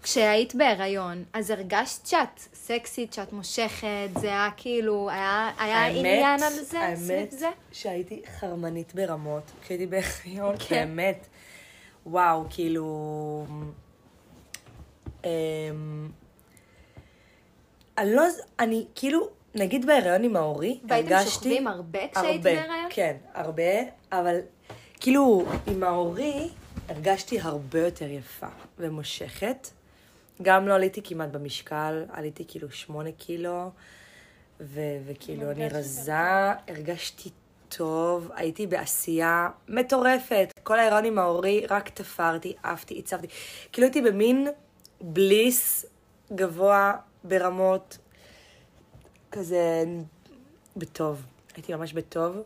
A: כשהיית בהיריון, אז הרגשת שאת סקסית, שאת מושכת, זה היה כאילו, היה, היה
B: האמת,
A: עניין על זה,
B: האמת
A: זה?
B: שהייתי חרמנית ברמות, כשהייתי בהיריון,
A: כן.
B: באמת. וואו, כאילו... אמ, אני לא... אני כאילו, נגיד בהיריון עם
A: והייתם
B: הרגשתי...
A: שוכבים הרבה כשהיית
B: הרבה,
A: בהיריון?
B: כן, הרבה, אבל כאילו, עם האורי הרגשתי הרבה יותר יפה ומושכת. גם לא עליתי כמעט במשקל, עליתי כאילו שמונה קילו, ו- וכאילו אני רזה, הרגשתי טוב, הייתי בעשייה מטורפת. כל ההיריון עם האורי, רק תפרתי, עפתי, הצבתי. כאילו הייתי במין בליס גבוה ברמות, כזה בטוב. הייתי ממש בטוב.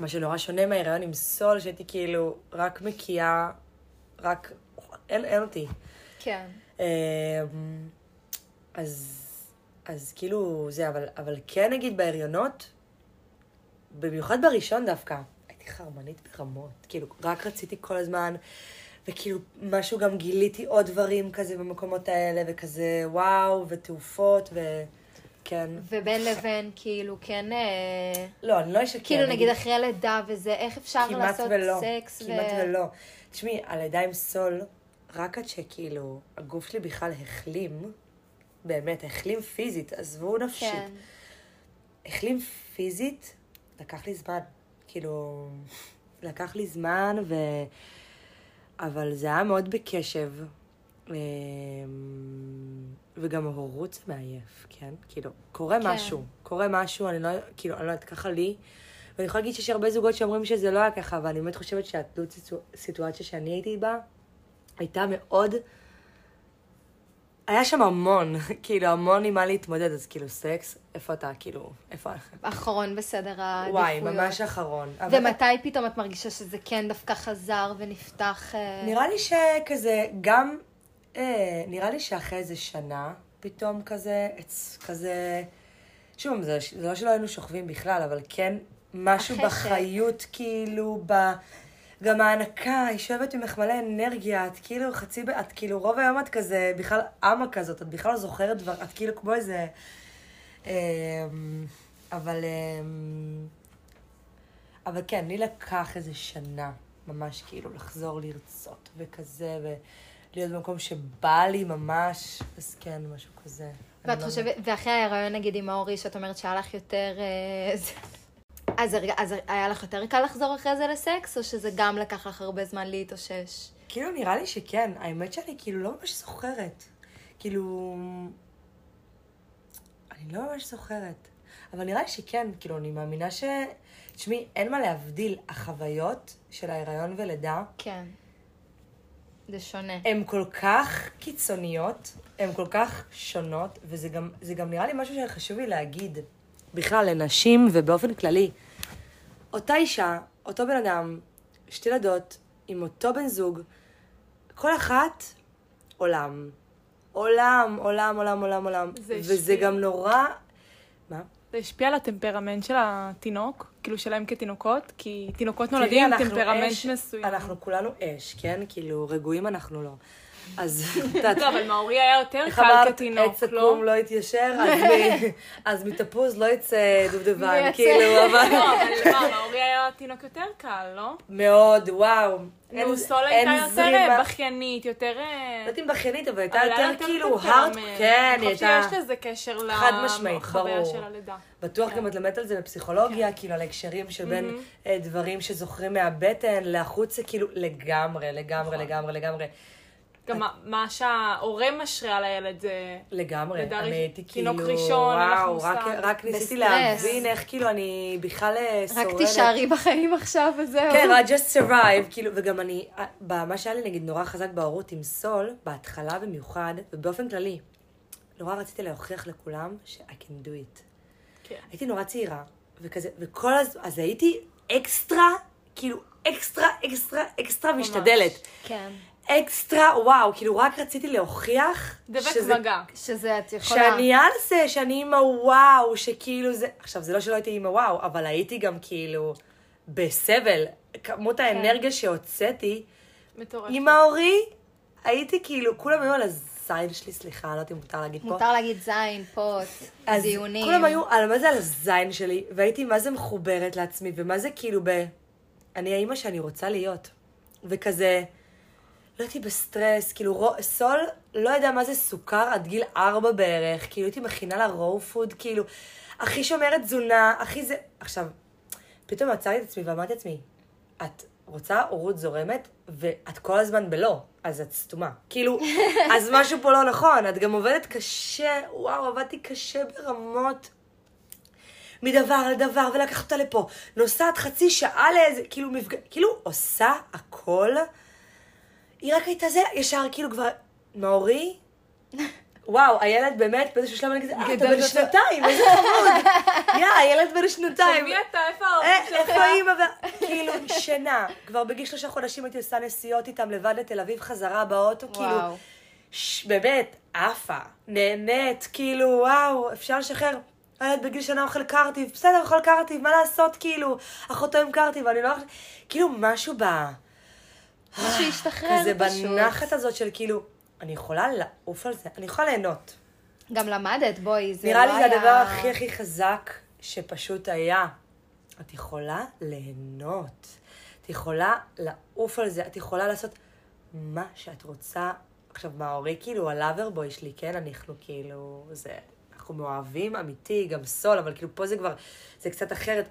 B: מה שנורא שונה מההיריון עם סול, שהייתי כאילו רק מקיאה, רק... אין, אין אותי.
A: כן.
B: אמ, אז, אז כאילו זה, אבל, אבל כן נגיד בהריונות, במיוחד בראשון דווקא, הייתי חרמנית ברמות. כאילו, רק רציתי כל הזמן, וכאילו, משהו גם גיליתי עוד דברים כזה במקומות האלה, וכזה וואו, ותעופות, וכן.
A: ובין לבין, כאילו, כן, אה,
B: לא, אני לא אשקר.
A: כאילו, נגיד אחרי לידה וזה, איך אפשר לעשות
B: ולא,
A: סקס?
B: כמעט ולא. תשמעי, הלידה עם סול, רק עד שכאילו, הגוף שלי בכלל החלים, באמת, החלים פיזית, עזבו נפשית.
A: כן.
B: החלים פיזית, לקח לי זמן. כאילו, לקח לי זמן, ו... אבל זה היה מאוד בקשב. אמ, וגם ההורות זה מעייף, כן? כאילו, קורה
A: כן.
B: משהו, קורה משהו, אני לא, כאילו, אני לא יודעת, ככה לי. ואני יכולה להגיד שיש הרבה זוגות שאומרים שזה לא היה ככה, אבל אני באמת חושבת שהתלות סיטואציה- סיטואציה שאני הייתי בה, הייתה מאוד... היה שם המון, (laughs) כאילו, המון עם מה להתמודד, אז כאילו, סקס, איפה אתה, כאילו, איפה...
A: אחרון בסדר העדיפויות.
B: וואי, ממש אחרון. אבל-
A: ומתי פתאום את מרגישה שזה כן דווקא חזר ונפתח? אה,
B: נראה לי שכזה, גם, אה, נראה לי שאחרי איזה שנה, פתאום כזה, אצ, כזה, שוב, זה, זה לא שלא היינו שוכבים בכלל, אבל כן, משהו
A: החשק.
B: בחיות, כאילו, ב... גם ההנקה, היא שואבת ממך מלא אנרגיה, את כאילו חצי, את כאילו רוב היום את כזה, בכלל אמה כזאת, את בכלל לא זוכרת דבר, את כאילו כמו איזה... אמ, אבל... אמ, אבל כן, לי לקח איזה שנה, ממש כאילו לחזור לרצות וכזה, ולהיות במקום שבא לי ממש, אז כן, משהו כזה.
A: ואת
B: לא-
A: חושבת, ואחרי ההיריון נגיד עם האורי, שאת אומרת שהיה לך יותר... אז, הרגע- אז היה לך יותר קל לחזור אחרי זה לסקס, או שזה גם לקח לך הרבה זמן להתאושש?
B: כאילו, נראה לי שכן. האמת שאני כאילו לא ממש זוכרת. כאילו... אני לא ממש זוכרת. אבל נראה לי שכן, כאילו, אני מאמינה ש... תשמעי, אין מה להבדיל. החוויות של ההיריון ולידה
A: כן. זה שונה.
B: הן כל כך קיצוניות, הן כל כך שונות, וזה גם, גם נראה לי משהו שחשוב לי להגיד. בכלל, לנשים ובאופן כללי. אותה אישה, אותו בן אדם, שתי ילדות, עם אותו בן זוג, כל אחת עולם. עולם, עולם, עולם, עולם, עולם.
C: זה
B: וזה
C: השפיע.
B: גם נורא... מה?
C: זה השפיע על הטמפרמנט של התינוק, כאילו שלהם כתינוקות, כי תינוקות נולדים עם טמפרמנט
B: אש,
C: מסוים.
B: אנחנו כולנו אש, כן? כאילו, רגועים אנחנו לא. אז (laughs) את יודעת,
C: לא, אבל מאורי היה יותר
B: איך
C: קל
B: אמרת,
C: כתינוק,
B: עץ
C: לא?
B: עקום לא יתיישר, (laughs) אז מתפוז לא יצא דובדבן? כאילו, אבל...
C: לא, אבל מה, מאורי היה תינוק יותר קל, לא?
B: מאוד, וואו.
C: נו, סול
B: אין
C: הייתה יותר. אה, בכיינית, יותר... אה,
B: לא יודעת אם בכיינית, אבל הייתה יותר כאילו הארד,
C: טמפרמנט.
B: כן, היא הייתה...
C: שיש לזה קשר
B: חד משמעית,
C: לחוויה. של הלידה.
B: בטוח
C: כן.
B: גם את למדת על זה בפסיכולוגיה, כאילו על ההקשרים של בין אה, דברים שזוכרים מהבטן לחוץ, כאילו לגמרי, לגמרי,
C: נכון.
B: לגמרי, לגמרי.
C: גם מה- שההורה משרה על הילד זה...
B: לגמרי, אני הייתי
C: תינוק
B: כאילו,
C: ראשון, אין לך
B: וואו,
C: מושג.
B: רק, רק ניסיתי. להבין איך כאילו אני בכלל אה,
A: רק
B: שורדת.
A: תישארי בחיים עכשיו וזהו.
B: כן, רק just survive, כאילו, וגם אני, אה, מה שהיה לי נגיד נורא חזק בהורות עם סול, בהתחלה במיוחד, ובאופן כללי, נורא רציתי להוכיח לכולם ש-I can do it.
C: כן.
B: הייתי נורא צעירה, וכזה, וכל הזמן, אז הייתי אקסטרה, כאילו, אקסטרה, אקסטרה, אקסטרה
C: ממש.
B: משתדלת.
A: כן.
B: אקסטרה, וואו, כאילו, רק רציתי להוכיח
C: דבק
B: שזה-
C: מגע.
A: שזה את יכולה...
B: שאני על זה, שאני אימא וואו, שכאילו זה... עכשיו, זה לא שלא הייתי אימא וואו, אבל הייתי גם כאילו בסבל. כמות האנרגיה שהוצאתי,
C: מטורף.
B: עם האורי, הייתי כאילו, כולם היו על הזין שלי, סליחה, לא יודעת אם מותר להגיד פה.
A: מותר להגיד זין, פוט,
B: אז
A: זיונים.
B: כולם היו, על מה זה על הזין שלי, והייתי מה זה מחוברת לעצמי, ומה זה כאילו ב... אני האימא שאני רוצה להיות. וכזה, לא הייתי בסטרס, כאילו, רו, סול לא יודע מה זה סוכר עד גיל ארבע בערך, כאילו הייתי מכינה לה raw food, כאילו, הכי שומרת תזונה, הכי זה... עכשיו, פתאום עצרתי את עצמי ואמרתי לעצמי, את רוצה הורות זורמת, ואת כל הזמן בלא, אז את סתומה. כאילו, (laughs) אז משהו פה לא נכון, את גם עובדת קשה, וואו, עבדתי קשה ברמות. מדבר לדבר, ולקחת אותה לפה. נוסעת חצי שעה לאיזה, כאילו, מפג... כאילו, עושה הכל. היא רק הייתה זה, ישר, כאילו, כבר... מאורי? (laughs) וואו, הילד באמת, באיזשהו שלב אני כזה, אה, אתה בן
A: יותר."
B: שנתיים, (laughs) איזה חמוד. יא, הילד בן שנתיים.
C: מי אתה? איפה ההורים
B: אה,
C: שלך?
B: איפה אימא? כאילו, שינה. כבר בגיל שלושה חודשים הייתי עושה נסיעות איתם לבד לתל אביב חזרה באוטו, כאילו, באמת, עפה, נהנית, כאילו, וואו, אפשר לשחרר. הילד בגיל שנה אוכל קרטיב, בסדר, אוכל קרטיב, מה לעשות, כאילו, אחותו עם קרטיב, אני לא... כאילו, משהו ב...
A: משהו השתחרר
B: כזה
A: פשוט.
B: בנחת הזאת של כאילו, אני יכולה לעוף על זה, אני יכולה ליהנות.
A: גם למדת, בואי, זה
B: נראה
A: לא
B: לי זה
A: היה...
B: הדבר הכי הכי חזק שפשוט היה. את יכולה ליהנות. את יכולה לעוף על זה, את יכולה לעשות מה שאת רוצה. עכשיו, מאורי כאילו הלאברבוי שלי, כן? אנחנו כאילו, זה, אנחנו מאוהבים אמיתי, גם סול, אבל כאילו פה זה כבר, זה קצת אחרת.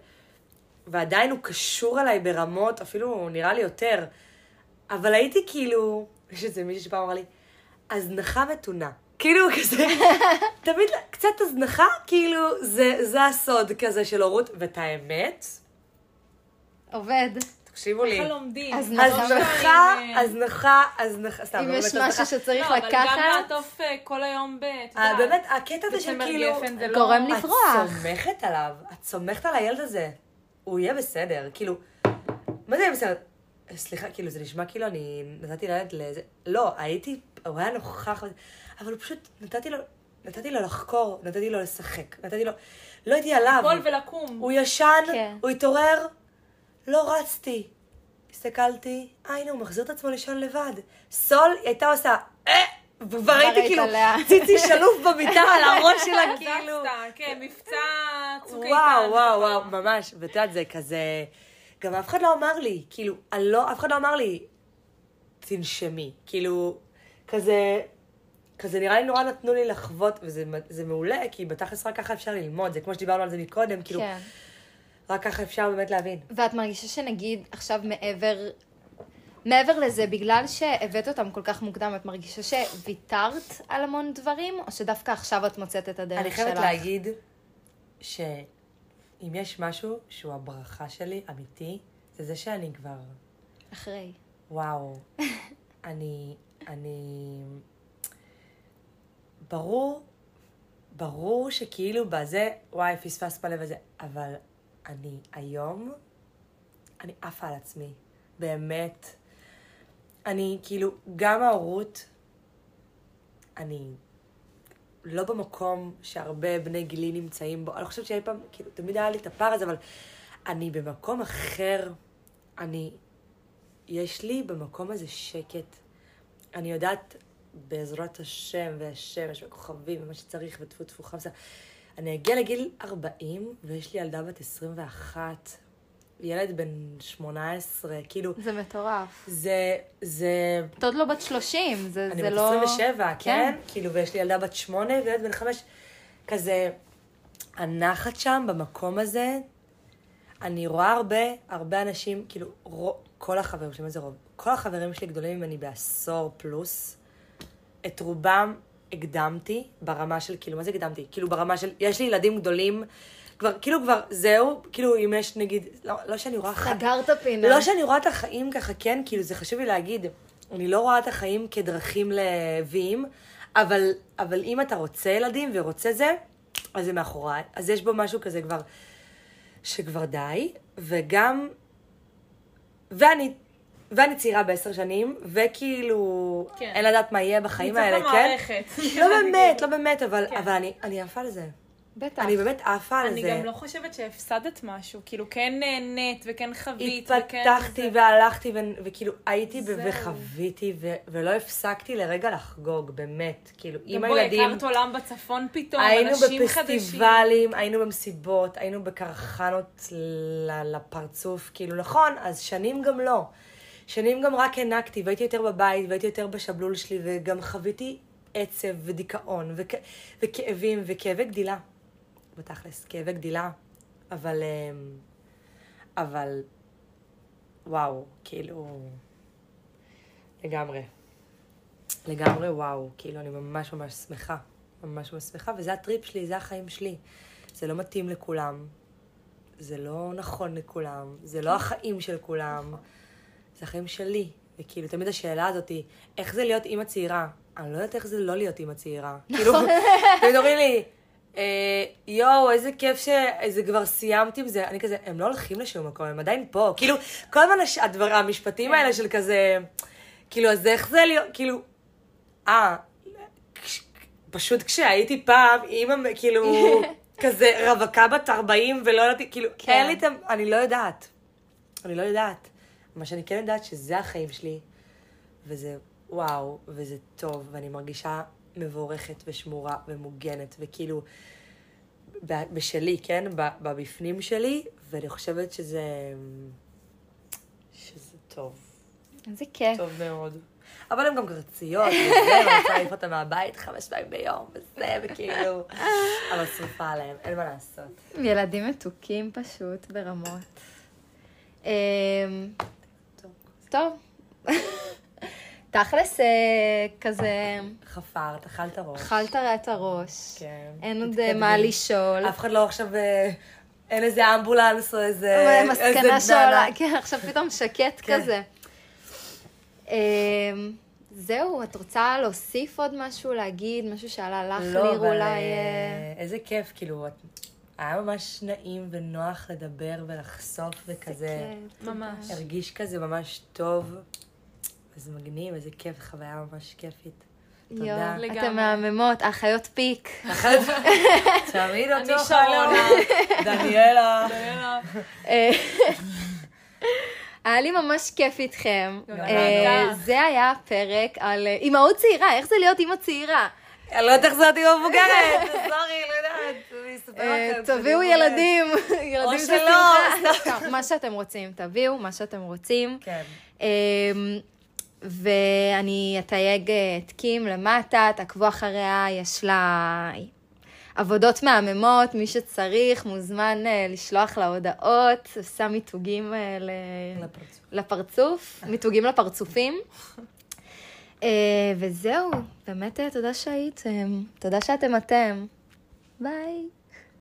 B: ועדיין הוא קשור אליי ברמות, אפילו נראה לי יותר. אבל הייתי כאילו, יש איזה מישהו שפעם אמר לי, הזנחה מתונה. כאילו (laughs) כזה, תמיד קצת הזנחה, כאילו, זה, זה הסוד כזה של הורות, ואת האמת,
A: עובד.
B: תקשיבו לי,
C: ככה לומדים.
A: הזנחה.
B: הזנחה,
C: אה,
B: הזנחה, סתם,
A: אם יש. משהו שצריך
C: לא, אבל גם
A: לקחת,
C: לעטוף אה, כל היום ב... את
B: אה, באמת, הקטע הזה של כאילו,
C: לא...
A: גורם
B: את
A: לברוח.
B: סומכת עליו, את סומכת על הילד הזה, הוא יהיה בסדר, כאילו, מה זה יהיה בסדר? סליחה, כאילו, זה נשמע כאילו אני נתתי לילד לאיזה... לא, הייתי, הוא היה נוכח, אבל הוא פשוט, נתתי לו, נתתי לו לחקור, נתתי לו לשחק, נתתי לו, לא הייתי עליו.
C: ליפול ולקום.
B: הוא ישן,
A: כן.
B: הוא התעורר, לא רצתי. הסתכלתי, אה, הנה, הוא מחזיר את עצמו לישון לבד. סול, היא הייתה עושה, אה, וכבר הייתי
A: היית
B: כאילו. ציצי שלוף במיטה על הראש שלה, כאילו.
C: כן, מבצע צוק איתן.
B: וואו, וואו, וואו, ממש. ואת יודעת, זה כזה... גם אף אחד לא אמר לי, כאילו, אני לא, אף אחד לא אמר לי, תנשמי. כאילו, כזה, כזה נראה לי נורא נתנו לי לחוות, וזה זה מעולה, כי בתכלס רק ככה אפשר ללמוד, זה כמו שדיברנו על זה מקודם, כאילו,
A: כן.
B: רק ככה אפשר באמת להבין.
A: ואת מרגישה שנגיד עכשיו מעבר, מעבר לזה, בגלל שהבאת אותם כל כך מוקדם, את מרגישה שוויתרת על המון דברים, או שדווקא עכשיו את מוצאת את הדרך
B: אני
A: שלך?
B: חייבת להגיד שאם יש משהו שהוא הברכה שלי, אמיתי, זה זה שאני כבר,
A: אחרי.
B: וואו, (laughs) אני, אני, ברור, ברור שכאילו בזה, וואי, פספס מלא וזה, אבל אני היום, אני עפה על עצמי, באמת. אני כאילו, גם ההורות, אני לא במקום שהרבה בני גילי נמצאים בו. אני חושבת שאי פעם, כאילו, תמיד היה לי את הפער הזה, אבל אני במקום אחר, אני, יש לי במקום הזה שקט. אני יודעת, בעזרת השם והשמש וכוכבים ומה שצריך וטפו טפו חמסה, אני אגיע לגיל 40 ויש לי ילדה בת 21, ילד בן 18, כאילו,
A: זה מטורף.
B: זה, זה,
A: את עוד לא בת 30, זה,
B: אני
A: זה
B: בת
A: לא...
B: 27, כן?
A: כן.
B: כאילו, ויש לי ילדה בת 8 וילד בן 5. כזה, הנחת שם, במקום הזה, אני רואה הרבה, הרבה אנשים, כאילו, רו, כל החברים שלי, מה זה רוב? כל החברים שלי גדולים ממני בעשור פלוס. את רובם הקדמתי ברמה של, כאילו, מה זה הקדמתי? כאילו, ברמה של, יש לי ילדים גדולים, כבר, כאילו, כבר, זהו, כאילו, אם יש, נגיד, לא, לא שאני רואה... ח-
A: סגרת פינה.
B: לא שאני רואה את החיים ככה, כן, כאילו, זה חשוב לי להגיד, אני לא רואה את החיים כדרכים לוויים, אבל, אבל אם אתה רוצה ילדים ורוצה זה, אז זה מאחוריי. אז יש בו משהו כזה כבר, שכבר די, וגם, ואני, ואני צעירה בעשר שנים, וכאילו,
C: כן.
B: אין לדעת מה יהיה בחיים האלה, כן?
C: המערכת.
B: לא באמת, (laughs) לא באמת, אבל,
C: כן.
B: אבל אני, אני עפה על זה.
A: בטח.
B: אני באמת עפה על
C: אני
B: זה.
C: גם לא חושבת שהפסדת משהו, כאילו כן נהנית וכן חווית. וכן
B: התפתחתי
C: זה.
B: והלכתי ו- וכאילו הייתי ב-
C: זהו.
B: וחוויתי ו- ולא הפסקתי לרגע לחגוג, באמת. כאילו, עם
C: גם בואי,
B: הילדים
C: הכרת עולם בצפון פתאום,
B: היינו
C: אנשים חדשים.
B: בפסטיבלים, היינו במסיבות, היינו בקרחנות ל- לפרצוף, כאילו נכון, אז שנים גם לא. שנים גם רק הענקתי, והייתי יותר בבית, והייתי יותר בשבלול שלי, וגם חוויתי עצב ודיכאון, וכ- וכאבים, וכאבי גדילה. בתכלס, כאבי גדילה. אבל... אמ, אבל... וואו, כאילו... לגמרי. לגמרי וואו, כאילו, אני ממש ממש שמחה. ממש ממש שמחה, וזה הטריפ שלי, זה החיים שלי. זה לא מתאים לכולם. זה לא נכון לכולם. זה לא החיים של כולם. זה החיים שלי. וכאילו, תמיד השאלה הזאת היא, איך זה להיות אימא צעירה? אני לא יודעת איך זה לא להיות אימא צעירה. (laughs) כאילו, תמיד אומרים לי, יואו, איזה כיף שזה כבר סיימתי עם זה. אני כזה, הם לא הולכים לשום מקום, הם עדיין פה. כאילו, כל הזמן הש- הדבר, המשפטים האלה של כזה, כאילו, אז איך זה להיות, כאילו, אה, כש- פשוט כשהייתי פעם, אימא, כאילו, (laughs) כזה רווקה בת 40 ולא ידעתי, כאילו,
A: כן.
B: אין לי את ה... אני לא יודעת. אני לא יודעת. מה שאני כן יודעת שזה החיים שלי, וזה וואו, וזה טוב, ואני מרגישה מבורכת ושמורה ומוגנת, וכאילו, בשלי, כן? בבפנים שלי, ואני חושבת שזה... שזה טוב.
A: איזה כיף.
B: טוב מאוד. אבל הן גם קרציות, (laughs) וזה, ואני רוצה להעיף אותן מהבית חמש פעמים ביום, וזה, וכאילו... אבל שרופה עליהן, אין מה לעשות.
A: ילדים מתוקים פשוט ברמות. אמ,
B: טוב.
A: טוב. תכלס, אה, כזה,
B: חפרת, אכלת ראש.
A: אכלת את הראש.
B: כן.
A: אין עוד
B: תתקדמי.
A: מה לשאול.
B: אף אחד לא עכשיו... אה, אין איזה אמבולנס או איזה...
A: מסקנה שעולה. כן, עכשיו פתאום שקט
B: כן.
A: כזה. אמ, זהו, את רוצה להוסיף עוד משהו, להגיד, משהו שעלה לך,
B: לא,
A: ליר אולי...
B: אה,
A: אה,
B: איזה כיף, כאילו, את- היה ממש נעים ונוח לדבר ולחשוף וכזה.
A: כיף,
C: ממש.
B: הרגיש כזה ממש טוב. אז מגניב, איזה כיף, חוויה ממש כיפית. תודה.
A: יואו,
C: לגמרי.
A: אתן מהממות, האחיות פיק. (laughs)
B: תמיד
C: אני
B: אותו. חלום. דניאלה.
A: אה, (laughs) היה לי ממש כיף איתכם. אה. זה היה הפרק על אה, אימהות צעירה, איך זה להיות אימא צעירה.
B: אני לא יודעת איך זה אותי מבוגרת, (laughs) סורי, לא יודעת.
A: תביאו. ילדים, ילדים שמחה. סתם, מה שאתם רוצים, תביאו מה שאתם רוצים.
B: כן.
A: ואני אתייג אה, את קים למטה, תעקבו אחריה, יש לה עבודות מהממות, מי שצריך מוזמן אה, לשלוח לה הודעות, עושה מיתוגים אה, ל-
B: לפרצוף.
A: לפרצוף, מיתוגים לפרצופים. וזהו, באמת תודה שהייתם, תודה שאתם אתם. ביי.